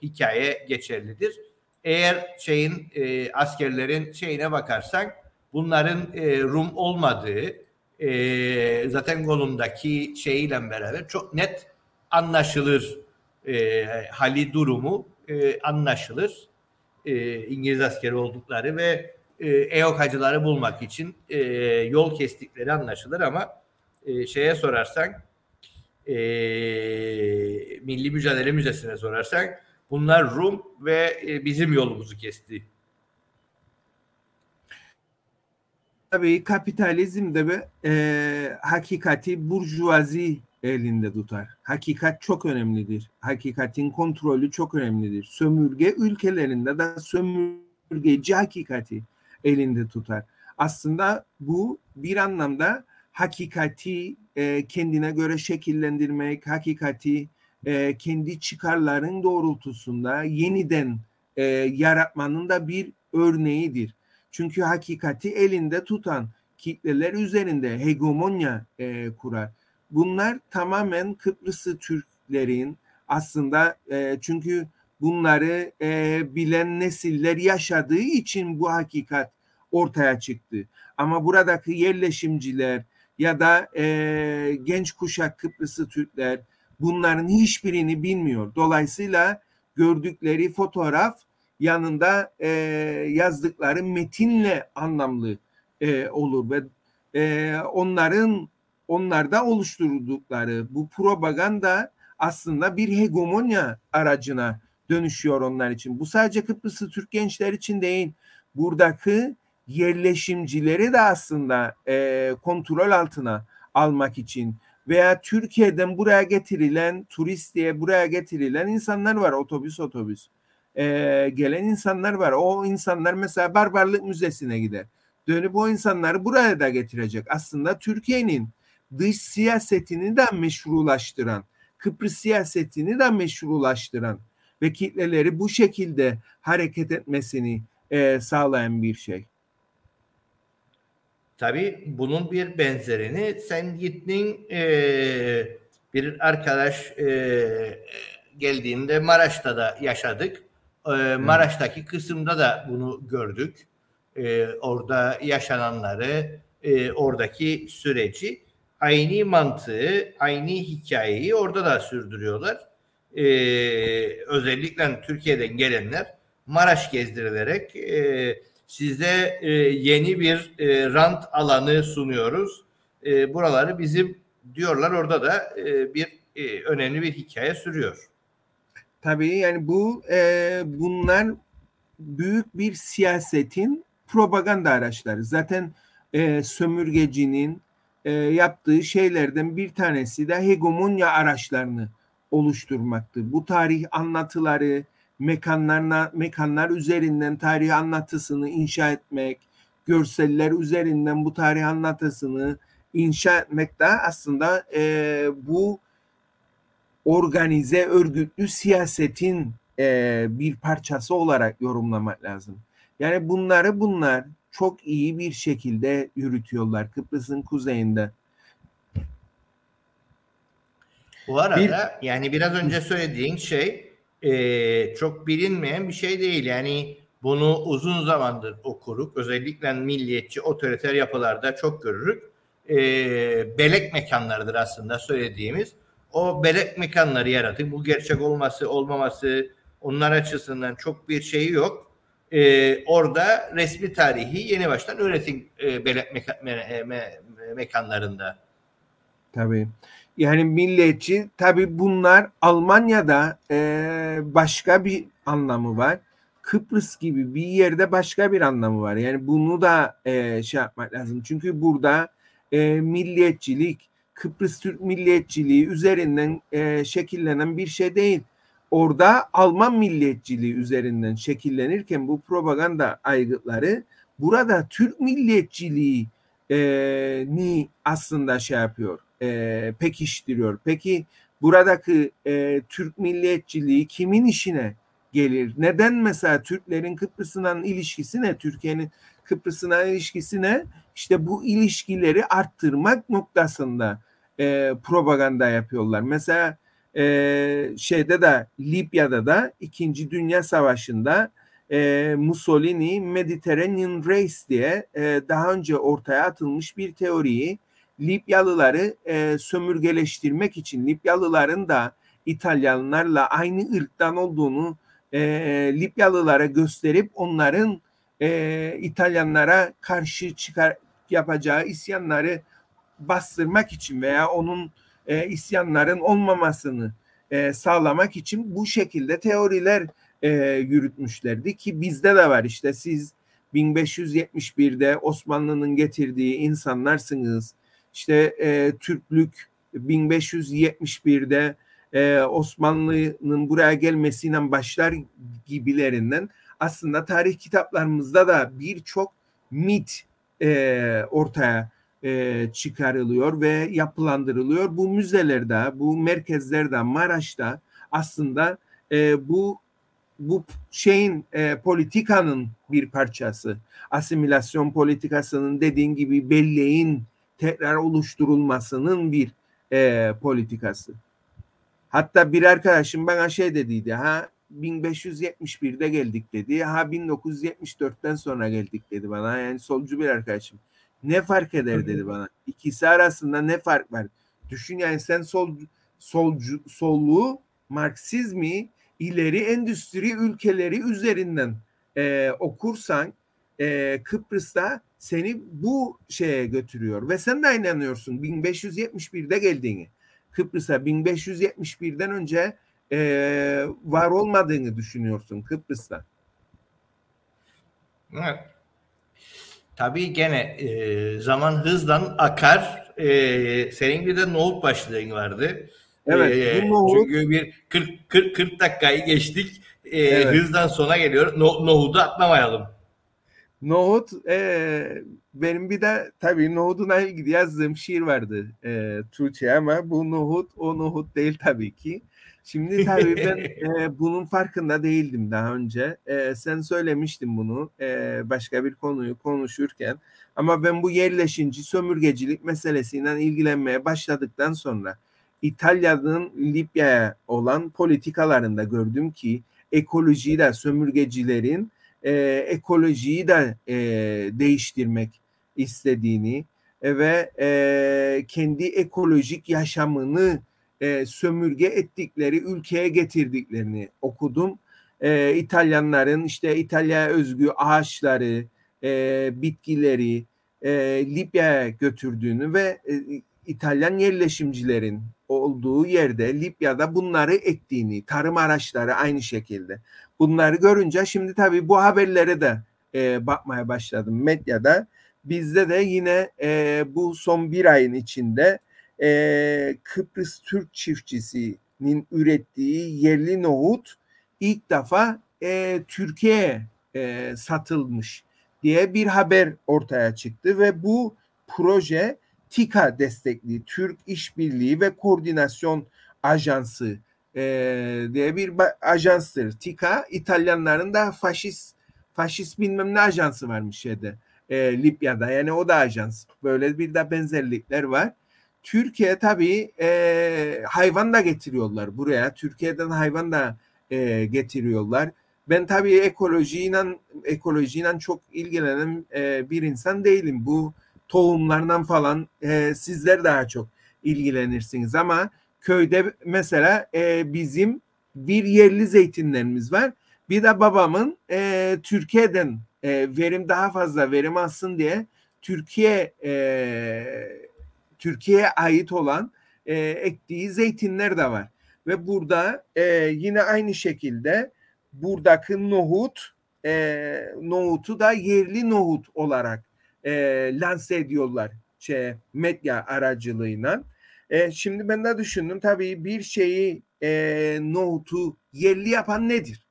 hikaye geçerlidir. Eğer şeyin askerlerin şeyine bakarsan bunların Rum olmadığı e, zaten kolundaki şeyiyle beraber çok net anlaşılır e, hali durumu e, anlaşılır. E, İngiliz askeri oldukları ve e, EOK'acıları bulmak için e, yol kestikleri anlaşılır ama e, şeye sorarsan e, Milli Mücadele Müzesi'ne sorarsan bunlar Rum ve e, bizim yolumuzu kesti Tabii kapitalizm de e, hakikati burjuvazi elinde tutar. Hakikat çok önemlidir. Hakikatin kontrolü çok önemlidir. Sömürge ülkelerinde de sömürgeci hakikati elinde tutar. Aslında bu bir anlamda hakikati e, kendine göre şekillendirmek, hakikati e, kendi çıkarların doğrultusunda yeniden e, yaratmanın da bir örneğidir. Çünkü hakikati elinde tutan kitleler üzerinde hegemonya e, kurar. Bunlar tamamen Kıbrıslı Türklerin aslında e, çünkü bunları e, bilen nesiller yaşadığı için bu hakikat ortaya çıktı. Ama buradaki yerleşimciler ya da e, genç kuşak Kıbrıslı Türkler bunların hiçbirini bilmiyor. Dolayısıyla gördükleri fotoğraf yanında e, yazdıkları metinle anlamlı e, olur ve e, onların onlarda oluşturdukları bu propaganda aslında bir hegemonya aracına dönüşüyor onlar için. Bu sadece Kıbrıslı Türk gençler için değil. Buradaki yerleşimcileri de aslında e, kontrol altına almak için veya Türkiye'den buraya getirilen turist diye buraya getirilen insanlar var otobüs otobüs e, gelen insanlar var. O insanlar mesela Barbarlık Müzesi'ne gider. Dönüp o insanları buraya da getirecek. Aslında Türkiye'nin dış siyasetini de meşrulaştıran, Kıbrıs siyasetini de meşrulaştıran ve kitleleri bu şekilde hareket etmesini e, sağlayan bir şey. Tabii bunun bir benzerini sen gittin e, bir arkadaş e, geldiğinde Maraş'ta da yaşadık. E, Maraş'taki kısımda da bunu gördük. E, orada yaşananları, e, oradaki süreci aynı mantığı, aynı hikayeyi orada da sürdürüyorlar. E, özellikle Türkiye'den gelenler Maraş gezdirilerek e, size e, yeni bir e, rant alanı sunuyoruz. E, buraları bizim diyorlar orada da e, bir e, önemli bir hikaye sürüyor. Tabii yani bu e, bunlar büyük bir siyasetin propaganda araçları. Zaten e, sömürgecinin e, yaptığı şeylerden bir tanesi de hegemonya araçlarını oluşturmaktı. Bu tarih anlatıları, mekanlarına mekanlar üzerinden tarih anlatısını inşa etmek, görseller üzerinden bu tarih anlatısını inşa etmek de aslında e, bu organize örgütlü siyasetin e, bir parçası olarak yorumlamak lazım. Yani bunları bunlar çok iyi bir şekilde yürütüyorlar Kıbrıs'ın kuzeyinde. Bu arada bir, yani biraz önce söylediğin şey e, çok bilinmeyen bir şey değil. Yani bunu uzun zamandır okuruk. Özellikle milliyetçi, otoriter yapılarda çok görürük. E, belek mekanlarıdır aslında söylediğimiz. O belek mekanları yaratır. Bu gerçek olması, olmaması onlar açısından çok bir şeyi yok. E, orada resmi tarihi yeni baştan öğretim e, belek meka, me, me, mekanlarında. Tabii. Yani milliyetçi tabii bunlar Almanya'da e, başka bir anlamı var. Kıbrıs gibi bir yerde başka bir anlamı var. Yani bunu da e, şey yapmak lazım. Çünkü burada e, milliyetçilik, Kıbrıs Türk milliyetçiliği üzerinden e, şekillenen bir şey değil. Orada Alman milliyetçiliği üzerinden şekillenirken bu propaganda aygıtları burada Türk milliyetçiliği e, ni aslında şey yapıyor, e, pekiştiriyor. Peki buradaki e, Türk milliyetçiliği kimin işine gelir? Neden mesela Türklerin Kıbrıs'ın ilişkisi ne? Türkiye'nin Kıbrıs'ına ilişkisi ne? İşte bu ilişkileri arttırmak noktasında e, propaganda yapıyorlar. Mesela e, şeyde de Libya'da da İkinci Dünya Savaşı'nda e, Mussolini Mediterranean Race diye e, daha önce ortaya atılmış bir teoriyi Libyalıları e, sömürgeleştirmek için Libyalıların da İtalyanlarla aynı ırktan olduğunu e, Libyalılara gösterip onların e, İtalyanlara karşı çıkar yapacağı isyanları bastırmak için veya onun e, isyanların olmamasını e, sağlamak için bu şekilde teoriler e, yürütmüşlerdi ki bizde de var işte siz 1571'de Osmanlı'nın getirdiği insanlarsınız. İşte e, Türklük 1571'de e, Osmanlı'nın buraya gelmesiyle başlar gibilerinden aslında tarih kitaplarımızda da birçok mit e, ortaya e, çıkarılıyor ve yapılandırılıyor. Bu müzelerde, bu merkezlerde, Maraş'ta aslında e, bu bu şeyin e, politikanın bir parçası. Asimilasyon politikasının dediğin gibi belleğin tekrar oluşturulmasının bir e, politikası. Hatta bir arkadaşım bana şey dediydi ha 1571'de geldik dedi. Ha 1974'ten sonra geldik dedi bana. Yani solcu bir arkadaşım. Ne fark eder dedi bana. İkisi arasında ne fark var? Düşün yani sen sol solcu solluğu Marksizmi ileri endüstri ülkeleri üzerinden e, okursan e, Kıbrıs'ta seni bu şeye götürüyor ve sen de inanıyorsun 1571'de geldiğini. Kıbrıs'a 1571'den önce e, var olmadığını düşünüyorsun Kıbrıs'ta. Evet. Tabii gene e, zaman hızdan akar. E, senin bir de nohut başlığın vardı. Evet. E, nohut... Çünkü bir 40, 40, 40 dakikayı geçtik. E, evet. Hızdan sona geliyor. No, nohudu atlamayalım. Nohut e, benim bir de tabii ilgili yazdığım şiir vardı e, Tuğçe ama bu nohut o nohut değil tabii ki. Şimdi tabii ben e, bunun farkında değildim daha önce. E, sen söylemiştin bunu e, başka bir konuyu konuşurken. Ama ben bu yerleşinci sömürgecilik meselesiyle ilgilenmeye başladıktan sonra İtalya'nın Libya'ya olan politikalarında gördüm ki ekolojiyi de sömürgecilerin e, ekolojiyi de e, değiştirmek istediğini ve e, kendi ekolojik yaşamını e, sömürge ettikleri ülkeye getirdiklerini okudum. E, İtalyanların işte İtalya özgü ağaçları, e, bitkileri e, Libya'ya götürdüğünü ve e, İtalyan yerleşimcilerin olduğu yerde Libya'da bunları ektiğini, tarım araçları aynı şekilde. Bunları görünce şimdi tabii bu haberlere de e, bakmaya başladım medyada. Bizde de yine e, bu son bir ayın içinde e, Kıbrıs Türk çiftçisinin ürettiği yerli nohut ilk defa e, Türkiye'ye e, satılmış diye bir haber ortaya çıktı ve bu proje TİKA destekli Türk İşbirliği ve Koordinasyon Ajansı e, diye bir ajanstır. TİKA İtalyanların da faşist faşist bilmem ne ajansı varmış şeyde e, Libya'da yani o da ajans. Böyle bir de benzerlikler var. Türkiye tabii e, hayvan da getiriyorlar buraya. Türkiye'den hayvan da e, getiriyorlar. Ben tabii ekolojiyle ekolojiyle çok ilgilenen e, bir insan değilim. Bu tohumlardan falan e, sizler daha çok ilgilenirsiniz ama köyde mesela e, bizim bir yerli zeytinlerimiz var. Bir de babamın e, Türkiye'den e, verim daha fazla verim alsın diye Türkiye Türkiye'ye ait olan e, ektiği zeytinler de var. Ve burada e, yine aynı şekilde buradaki nohut e, nohutu da yerli nohut olarak e, lanse ediyorlar şey, medya aracılığıyla. E, şimdi ben de düşündüm tabii bir şeyi e, nohutu yerli yapan nedir?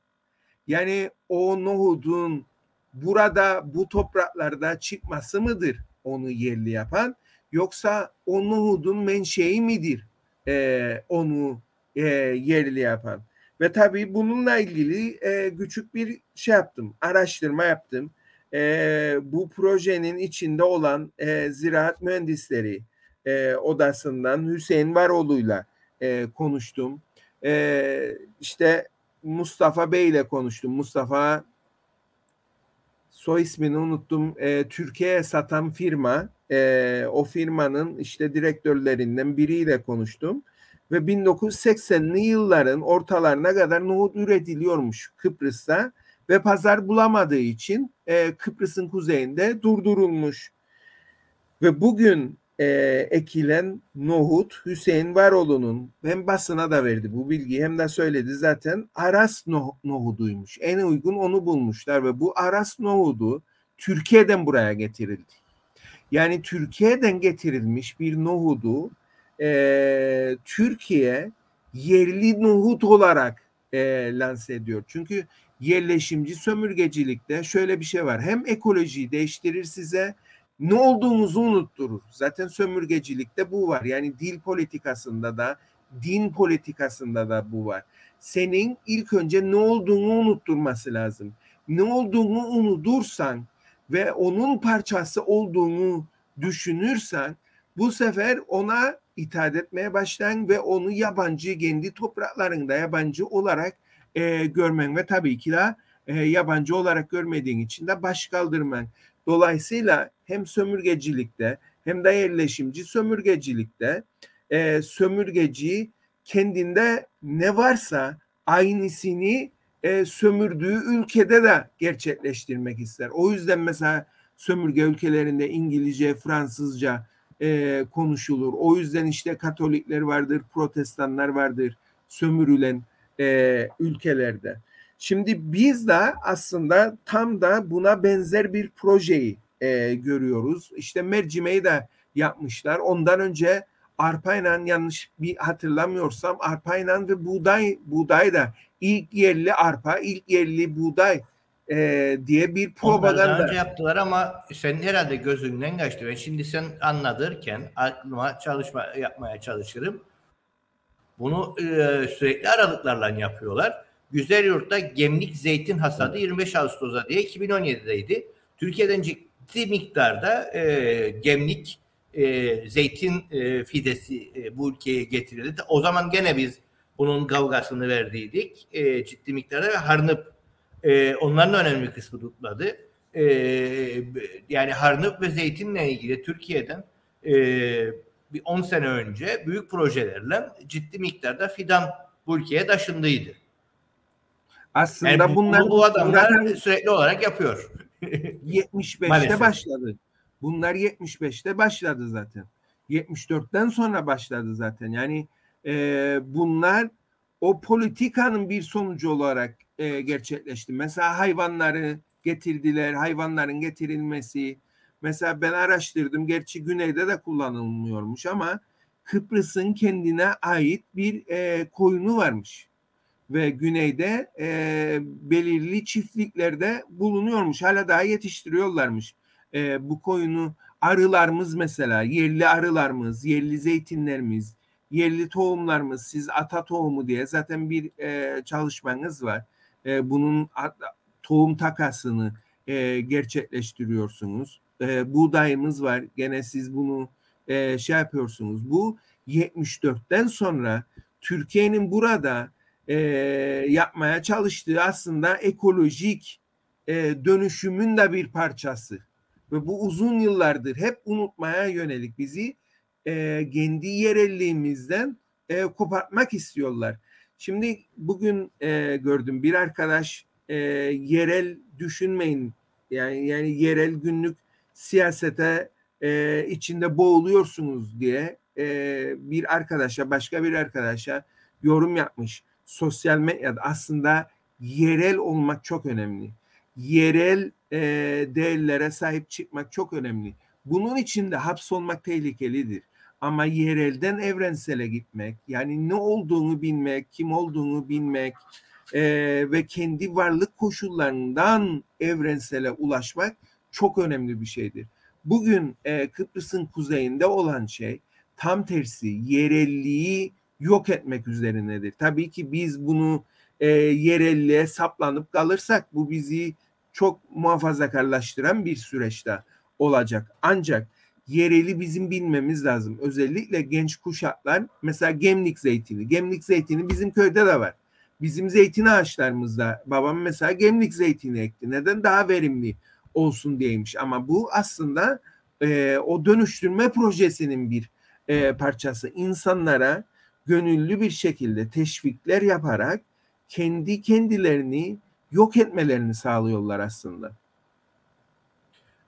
Yani o nohudun burada bu topraklarda çıkması mıdır onu yerli yapan? Yoksa o nohudun menşei midir e, onu e, yerli yapan? Ve tabii bununla ilgili e, küçük bir şey yaptım, araştırma yaptım. E, bu projenin içinde olan e, ziraat mühendisleri e, odasından Hüseyin Varoğlu'yla e, konuştum. E, işte Mustafa Bey ile konuştum. Mustafa soy ismini unuttum. E, Türkiye'ye satan firma, e, o firmanın işte direktörlerinden biriyle konuştum ve 1980'li yılların ortalarına kadar nohut üretiliyormuş Kıbrıs'ta ve pazar bulamadığı için e, Kıbrıs'ın kuzeyinde durdurulmuş. Ve bugün e, ekilen nohut Hüseyin Varoğlu'nun hem basına da verdi bu bilgiyi hem de söyledi zaten Aras no, nohuduymuş. En uygun onu bulmuşlar ve bu Aras nohudu Türkiye'den buraya getirildi. Yani Türkiye'den getirilmiş bir nohudu e, Türkiye yerli nohut olarak e, lanse ediyor. Çünkü yerleşimci sömürgecilikte şöyle bir şey var. Hem ekolojiyi değiştirir size ne olduğumuzu unutturur. Zaten sömürgecilikte bu var. Yani dil politikasında da din politikasında da bu var. Senin ilk önce ne olduğunu unutturması lazım. Ne olduğunu unutursan ve onun parçası olduğunu düşünürsen bu sefer ona itaat etmeye başlan ve onu yabancı kendi topraklarında yabancı olarak e, görmen ve tabii ki de e, yabancı olarak görmediğin için de baş kaldırman. Dolayısıyla hem sömürgecilikte hem de yerleşimci sömürgecilikte e, sömürgeci kendinde ne varsa aynısını e, sömürdüğü ülkede de gerçekleştirmek ister. O yüzden mesela sömürge ülkelerinde İngilizce, Fransızca e, konuşulur. O yüzden işte Katolikler vardır, Protestanlar vardır sömürülen e, ülkelerde. Şimdi biz de aslında tam da buna benzer bir projeyi e, görüyoruz. İşte mercimeği de yapmışlar. Ondan önce arpayla yanlış bir hatırlamıyorsam arpayla ve buğday buğday da ilk yerli arpa, ilk yerli buğday e, diye bir propaganda. Onları önce yaptılar ama sen herhalde gözünden kaçtı. Ben şimdi sen anladırken aklıma çalışma yapmaya çalışırım. Bunu e, sürekli aralıklarla yapıyorlar. Güzel Yurt'ta gemlik zeytin hasadı 25 Ağustos'ta diye 2017'deydi. Türkiye'den ciddi miktarda e, gemlik e, zeytin e, fidesi e, bu ülkeye getirildi. O zaman gene biz bunun kavgasını verdiydik. E, ciddi miktarda ve harnıp e, onların önemli kısmı tutmadı. E, yani harnıp ve zeytinle ilgili Türkiye'den e, bir 10 sene önce büyük projelerle ciddi miktarda fidan bu ülkeye taşındıydı. Aslında yani bunlar bu, bu adamlar sürekli olarak yapıyor. 75'te başladı. Bunlar 75'te başladı zaten. 74'ten sonra başladı zaten. Yani e, bunlar o politikanın bir sonucu olarak e, gerçekleşti. Mesela hayvanları getirdiler, hayvanların getirilmesi. Mesela ben araştırdım, gerçi güneyde de kullanılmıyormuş ama Kıbrıs'ın kendine ait bir e, koyunu varmış. Ve güneyde e, belirli çiftliklerde bulunuyormuş. Hala daha yetiştiriyorlarmış. E, bu koyunu arılarımız mesela yerli arılarımız, yerli zeytinlerimiz, yerli tohumlarımız siz ata tohumu diye zaten bir e, çalışmanız var. E, bunun tohum takasını e, gerçekleştiriyorsunuz. E, buğdayımız var. Gene siz bunu e, şey yapıyorsunuz. Bu 74'ten sonra Türkiye'nin burada e, yapmaya çalıştığı aslında ekolojik e, dönüşümün de bir parçası. Ve bu uzun yıllardır hep unutmaya yönelik bizi e, kendi yerelliğimizden e, kopartmak istiyorlar. Şimdi bugün e, gördüm bir arkadaş e, yerel düşünmeyin yani yani yerel günlük siyasete e, içinde boğuluyorsunuz diye e, bir arkadaşa başka bir arkadaşa yorum yapmış. Sosyal medyada aslında yerel olmak çok önemli. Yerel e, değerlere sahip çıkmak çok önemli. Bunun için de hapsolmak tehlikelidir. Ama yerelden evrensele gitmek, yani ne olduğunu bilmek, kim olduğunu bilmek e, ve kendi varlık koşullarından evrensele ulaşmak çok önemli bir şeydir. Bugün e, Kıbrıs'ın kuzeyinde olan şey tam tersi yerelliği yok etmek üzerinedir. Tabii ki biz bunu e, yerelliğe saplanıp kalırsak bu bizi çok muhafazakarlaştıran bir süreçte olacak. Ancak yereli bizim bilmemiz lazım. Özellikle genç kuşaklar mesela gemlik zeytini. Gemlik zeytini bizim köyde de var. Bizim zeytin ağaçlarımızda babam mesela gemlik zeytini ekti. Neden? Daha verimli olsun diyeymiş. Ama bu aslında e, o dönüştürme projesinin bir e, parçası. İnsanlara gönüllü bir şekilde teşvikler yaparak kendi kendilerini yok etmelerini sağlıyorlar aslında.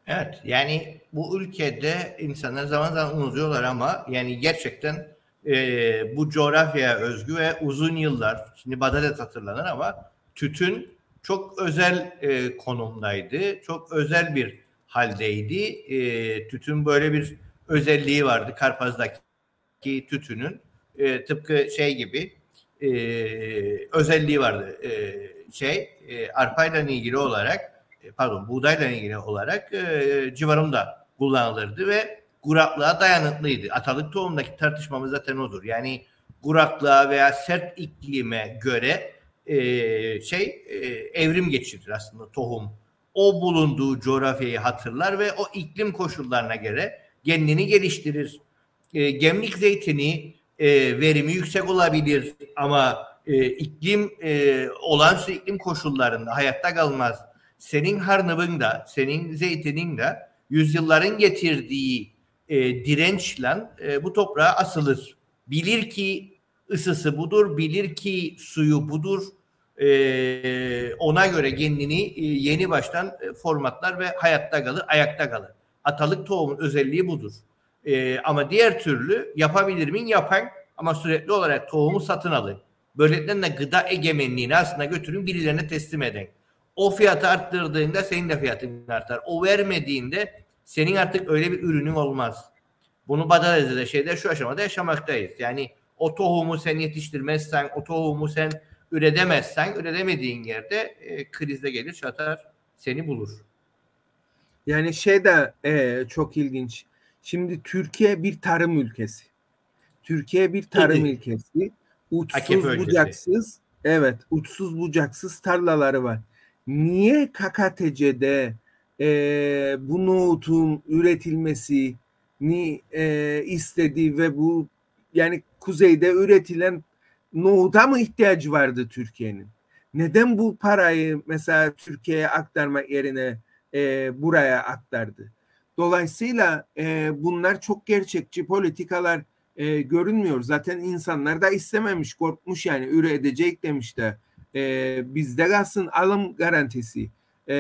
Evet yani bu ülkede insanlar zaman zaman unutuyorlar ama yani gerçekten e, bu coğrafyaya özgü ve uzun yıllar şimdi Badalet hatırlanır ama tütün çok özel e, konumdaydı. Çok özel bir haldeydi. E, tütün böyle bir özelliği vardı Karpaz'daki tütünün. E, tıpkı şey gibi e, özelliği vardı. E, şey e, arpayla ilgili olarak e, pardon buğdayla ilgili olarak e, civarımda kullanılırdı ve kuraklığa dayanıklıydı. Atalık tohumdaki tartışmamız zaten odur. Yani kuraklığa veya sert iklime göre e, şey e, evrim geçirir aslında tohum. O bulunduğu coğrafyayı hatırlar ve o iklim koşullarına göre kendini geliştirir. E, gemlik zeytini e, verimi yüksek olabilir ama e, iklim e, olağanüstü iklim koşullarında hayatta kalmaz. Senin harnıbın da, senin zeytinin de yüzyılların getirdiği e, dirençle e, bu toprağa asılır. Bilir ki ısısı budur, bilir ki suyu budur. E, ona göre kendini e, yeni baştan e, formatlar ve hayatta kalır, ayakta kalır. Atalık tohumun özelliği budur. E, ama diğer türlü yapabilir miyim? Yapan ama sürekli olarak tohumu satın alın. Böylelikle de gıda egemenliğini aslında götürün birilerine teslim edin. O fiyatı arttırdığında senin de fiyatın artar. O vermediğinde senin artık öyle bir ürünün olmaz. Bunu Badarazı'da şeyde şu aşamada yaşamaktayız. Yani o tohumu sen yetiştirmezsen, o tohumu sen üretemezsen, üretemediğin yerde e, krizde gelir, çatar, seni bulur. Yani şey de e, çok ilginç. Şimdi Türkiye bir tarım ülkesi. Türkiye bir tarım evet. ülkesi. Uçsuz bucaksız, evet, uçsuz bucaksız tarlaları var. Niye KKTC'de e, bu nohutun üretilmesi ni e, istedi ve bu yani kuzeyde üretilen nohuta mı ihtiyacı vardı Türkiye'nin? Neden bu parayı mesela Türkiye'ye aktarmak yerine e, buraya aktardı? Dolayısıyla e, bunlar çok gerçekçi politikalar e, görünmüyor. Zaten insanlar da istememiş, korkmuş yani üre edecek demiş de e, bizde kalsın alım garantisi e,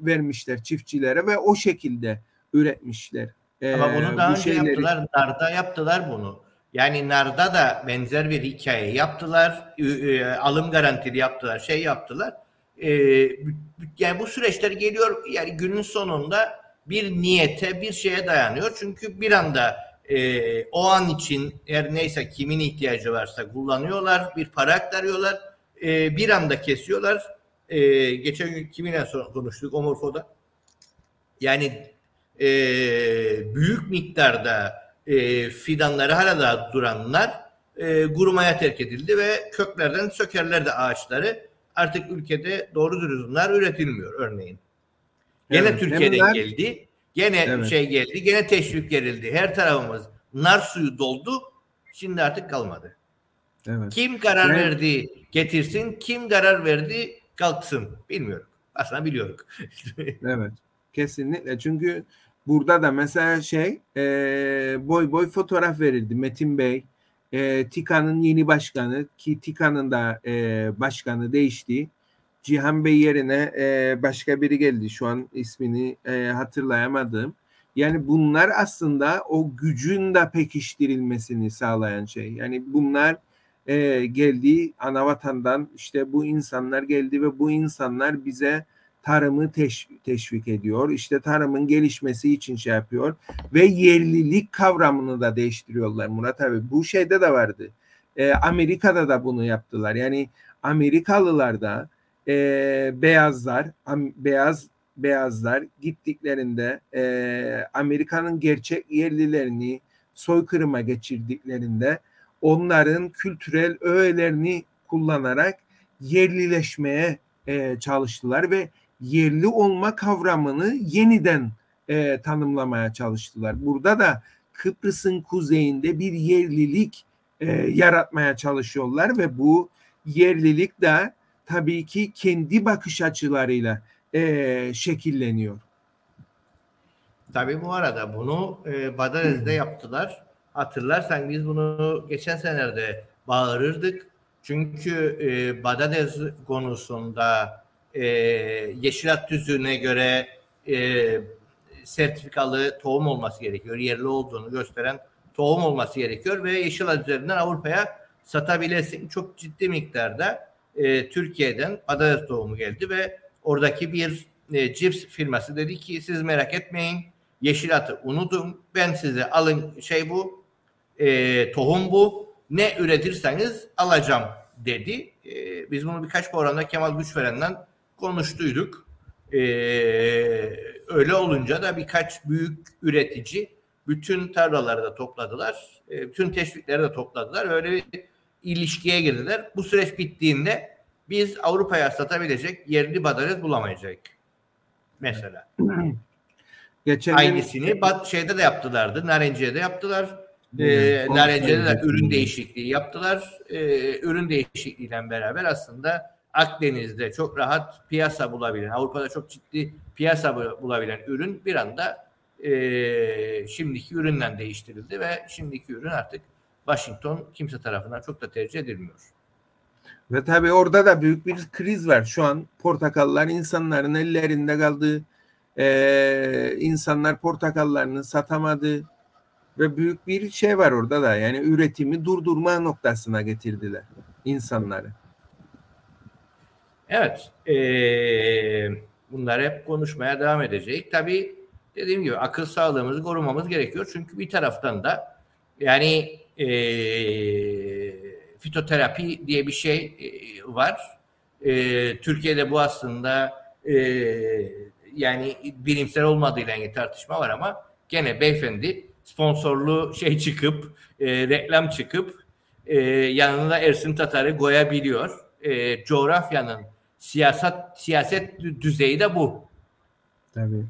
vermişler çiftçilere ve o şekilde üretmişler. E, Ama bunu daha önce şeyleri... yaptılar. Narda yaptılar bunu. Yani Narda da benzer bir hikaye yaptılar. E, alım garantili yaptılar. Şey yaptılar. E, yani bu süreçler geliyor yani günün sonunda bir niyete bir şeye dayanıyor. Çünkü bir anda e, o an için her neyse kimin ihtiyacı varsa kullanıyorlar. Bir para aktarıyorlar e, bir anda kesiyorlar. E, geçen gün kiminle konuştuk Omorfo'da. Yani e, büyük miktarda e, fidanları hala da duranlar e, kurumaya terk edildi ve köklerden sökerler de ağaçları. Artık ülkede doğru dürüstler üretilmiyor örneğin. Gene evet, Türkiye'den bunlar... geldi. Gene evet. şey geldi. Gene teşvik gerildi. Her tarafımız nar suyu doldu. Şimdi artık kalmadı. Evet. Kim karar evet. verdi getirsin, kim karar verdi kalksın. Bilmiyorum. Aslında biliyoruz. evet. Kesinlikle. Çünkü burada da mesela şey e, boy boy fotoğraf verildi. Metin Bey, e, TİKA'nın yeni başkanı ki TİKA'nın da e, başkanı değişti. Cihan Bey yerine e, başka biri geldi. Şu an ismini e, hatırlayamadım. Yani bunlar aslında o gücün de pekiştirilmesini sağlayan şey. Yani bunlar e, geldi ana vatandan işte bu insanlar geldi ve bu insanlar bize tarımı teş, teşvik ediyor. İşte tarımın gelişmesi için şey yapıyor ve yerlilik kavramını da değiştiriyorlar Murat abi. Bu şeyde de vardı. E, Amerika'da da bunu yaptılar. Yani Amerikalılar da e, beyazlar, am, beyaz beyazlar gittiklerinde e, Amerika'nın gerçek yerlilerini soykırıma geçirdiklerinde onların kültürel öğelerini kullanarak yerlileşmeye e, çalıştılar ve yerli olma kavramını yeniden e, tanımlamaya çalıştılar. Burada da Kıbrıs'ın kuzeyinde bir yerlilik e, yaratmaya çalışıyorlar ve bu yerlilik de tabii ki kendi bakış açılarıyla e, şekilleniyor. Tabii bu arada bunu e, Badarez'de yaptılar. Hatırlarsan biz bunu geçen senelerde bağırırdık. Çünkü e, Badadez konusunda e, Yeşilat Tüzüğü'ne göre e, sertifikalı tohum olması gerekiyor. Yerli olduğunu gösteren tohum olması gerekiyor ve Yeşilat üzerinden Avrupa'ya satabilesin. Çok ciddi miktarda e, Türkiye'den Badadez tohumu geldi ve oradaki bir e, cips firması dedi ki siz merak etmeyin Yeşilat'ı unutun ben size alın şey bu e, tohum bu ne üretirseniz alacağım dedi. E, biz bunu birkaç programda Kemal Güçveren'den konuştuyduk. E, öyle olunca da birkaç büyük üretici bütün tarlaları da topladılar. E, bütün teşvikleri de topladılar. Öyle bir ilişkiye girdiler. Bu süreç bittiğinde biz Avrupa'ya satabilecek yerli badalez bulamayacak. Mesela. Geçen Aynısını bat şeyde de yaptılardı. Narenciye'de yaptılar. Ee, Narenciye'de de ürün değişikliği yaptılar. Ee, ürün değişikliğiyle beraber aslında Akdeniz'de çok rahat piyasa bulabilen, Avrupa'da çok ciddi piyasa bulabilen ürün bir anda e, şimdiki üründen değiştirildi ve şimdiki ürün artık Washington kimse tarafından çok da tercih edilmiyor. Ve tabii orada da büyük bir kriz var. Şu an portakallar insanların ellerinde kaldı. Ee, insanlar portakallarını satamadı. Ve büyük bir şey var orada da. Yani üretimi durdurma noktasına getirdiler insanları. Evet. Ee, bunlar hep konuşmaya devam edecek. Tabii dediğim gibi akıl sağlığımızı korumamız gerekiyor. Çünkü bir taraftan da yani eee fitoterapi diye bir şey e, var. E, Türkiye'de bu aslında e, yani bilimsel olmadığıyla ilgili tartışma var ama gene beyefendi sponsorlu şey çıkıp e, reklam çıkıp e, yanında Ersin Tatar'ı koyabiliyor. E, coğrafyanın siyaset siyaset düzeyi de bu. Tabii.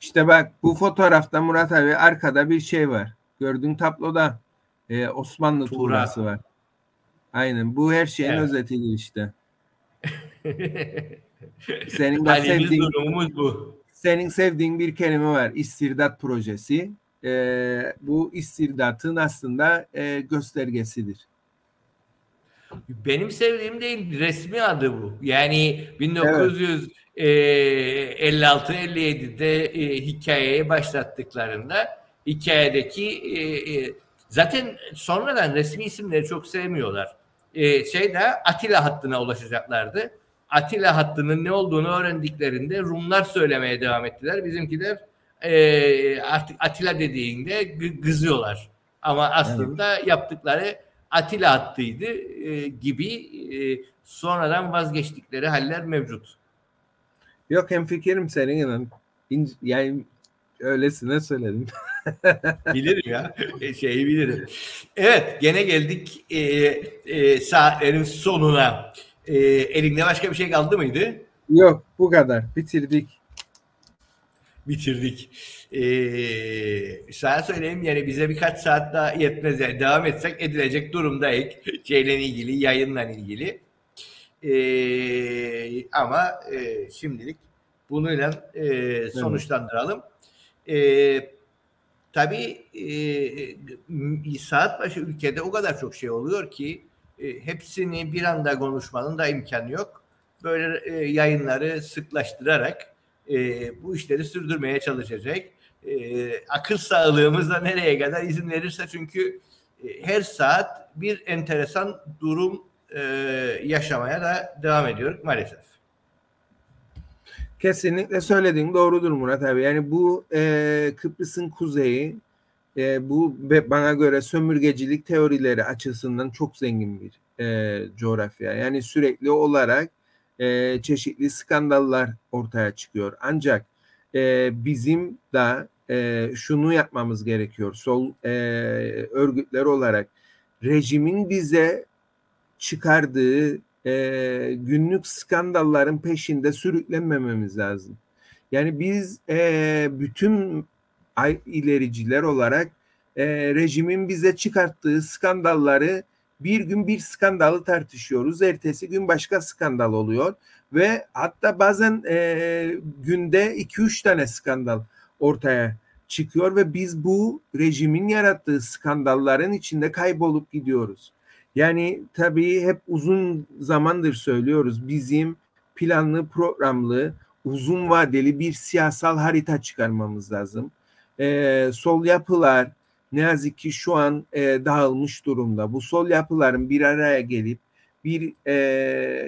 İşte bak bu fotoğrafta Murat abi arkada bir şey var. Gördüğün tabloda e, Osmanlı Tuğra. tuğrası var. Aynen bu her şeyin evet. özetidir işte. senin de sevdiğin, durumumuz bu. Senin sevdiğin bir kelime var. İstirdat projesi. Ee, bu istirdatın aslında e, göstergesidir. Benim sevdiğim değil resmi adı bu. Yani 1956-57'de evet. e, hikayeye başlattıklarında hikayedeki e, e, zaten sonradan resmi isimleri çok sevmiyorlar e, şeyde Atilla hattına ulaşacaklardı. Atilla hattının ne olduğunu öğrendiklerinde Rumlar söylemeye devam ettiler. Bizimkiler e, artık Atilla dediğinde kızıyorlar. Ama aslında evet. yaptıkları Atilla attıydı e, gibi e, sonradan vazgeçtikleri haller mevcut. Yok hem fikrim senin yani öylesine söyledim. bilirim ya. E, şeyi bilirim. Evet gene geldik e, e, saatlerin sonuna. E, elinde başka bir şey kaldı mıydı? Yok bu kadar. Bitirdik. Bitirdik. Ee, sana söyleyeyim yani bize birkaç saat daha yetmez. Yani devam etsek edilecek durumdayız. Şeyle ilgili, yayınla ilgili. Ee, ama e, şimdilik bununla e, sonuçlandıralım. Evet. E, tabii e, saat başı ülkede o kadar çok şey oluyor ki e, hepsini bir anda konuşmanın da imkanı yok. Böyle e, yayınları sıklaştırarak e, bu işleri sürdürmeye çalışacak. E, akıl sağlığımız da nereye kadar izin verirse çünkü e, her saat bir enteresan durum e, yaşamaya da devam ediyor maalesef. Kesinlikle söylediğin doğrudur Murat abi. Yani bu e, Kıbrıs'ın kuzeyi e, bu bana göre sömürgecilik teorileri açısından çok zengin bir e, coğrafya. Yani sürekli olarak e, çeşitli skandallar ortaya çıkıyor. Ancak e, bizim de e, şunu yapmamız gerekiyor. Sol e, örgütler olarak rejimin bize çıkardığı e, günlük skandalların peşinde sürüklenmememiz lazım. Yani biz e, bütün ilericiler olarak e, rejimin bize çıkarttığı skandalları bir gün bir skandalı tartışıyoruz. Ertesi gün başka skandal oluyor ve hatta bazen e, günde 2-3 tane skandal ortaya çıkıyor ve biz bu rejimin yarattığı skandalların içinde kaybolup gidiyoruz. Yani tabii hep uzun zamandır söylüyoruz bizim planlı programlı uzun vadeli bir siyasal harita çıkarmamız lazım. Ee, sol yapılar ne yazık ki şu an e, dağılmış durumda. Bu sol yapıların bir araya gelip bir e,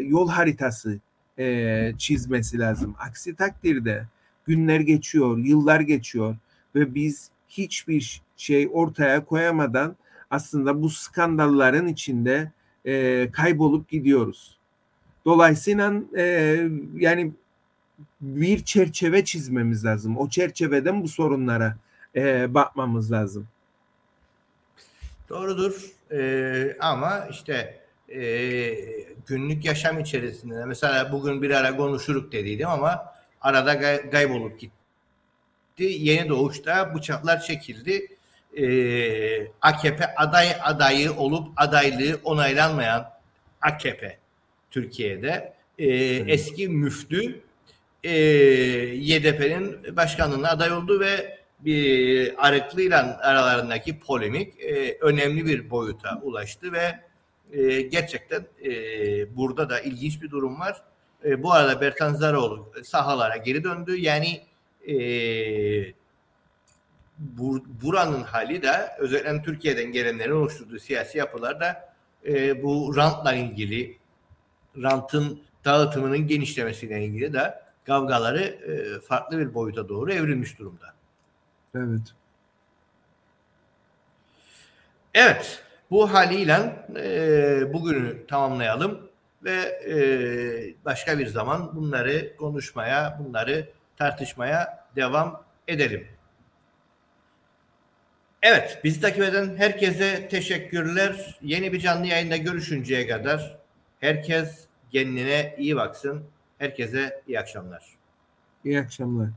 yol haritası e, çizmesi lazım. Aksi takdirde günler geçiyor, yıllar geçiyor ve biz hiçbir şey ortaya koyamadan aslında bu skandalların içinde e, kaybolup gidiyoruz. Dolayısıyla e, yani bir çerçeve çizmemiz lazım. O çerçeveden bu sorunlara e, bakmamız lazım. Doğrudur ee, ama işte e, günlük yaşam içerisinde mesela bugün bir ara konuşuruk dediydim ama arada gay- kaybolup gitti. Yeni doğuşta bıçaklar çekildi e, AKP aday adayı olup adaylığı onaylanmayan AKP Türkiye'de e, eski müftü e, YDP'nin başkanlığına aday oldu ve bir Arıklı ile aralarındaki polemik e, önemli bir boyuta ulaştı ve e, gerçekten e, burada da ilginç bir durum var. E, bu arada Bertan Zaroğlu sahalara geri döndü. Yani e, bur, buranın hali de özellikle Türkiye'den gelenlerin oluşturduğu siyasi yapılarda e, bu rantla ilgili rantın dağıtımının genişlemesiyle ilgili de kavgaları e, farklı bir boyuta doğru evrilmiş durumda. Evet. Evet. Bu haliyle e, bugünü tamamlayalım ve e, başka bir zaman bunları konuşmaya, bunları tartışmaya devam edelim. Evet, bizi takip eden herkese teşekkürler. Yeni bir canlı yayında görüşünceye kadar herkes kendine iyi baksın. Herkese iyi akşamlar. İyi akşamlar.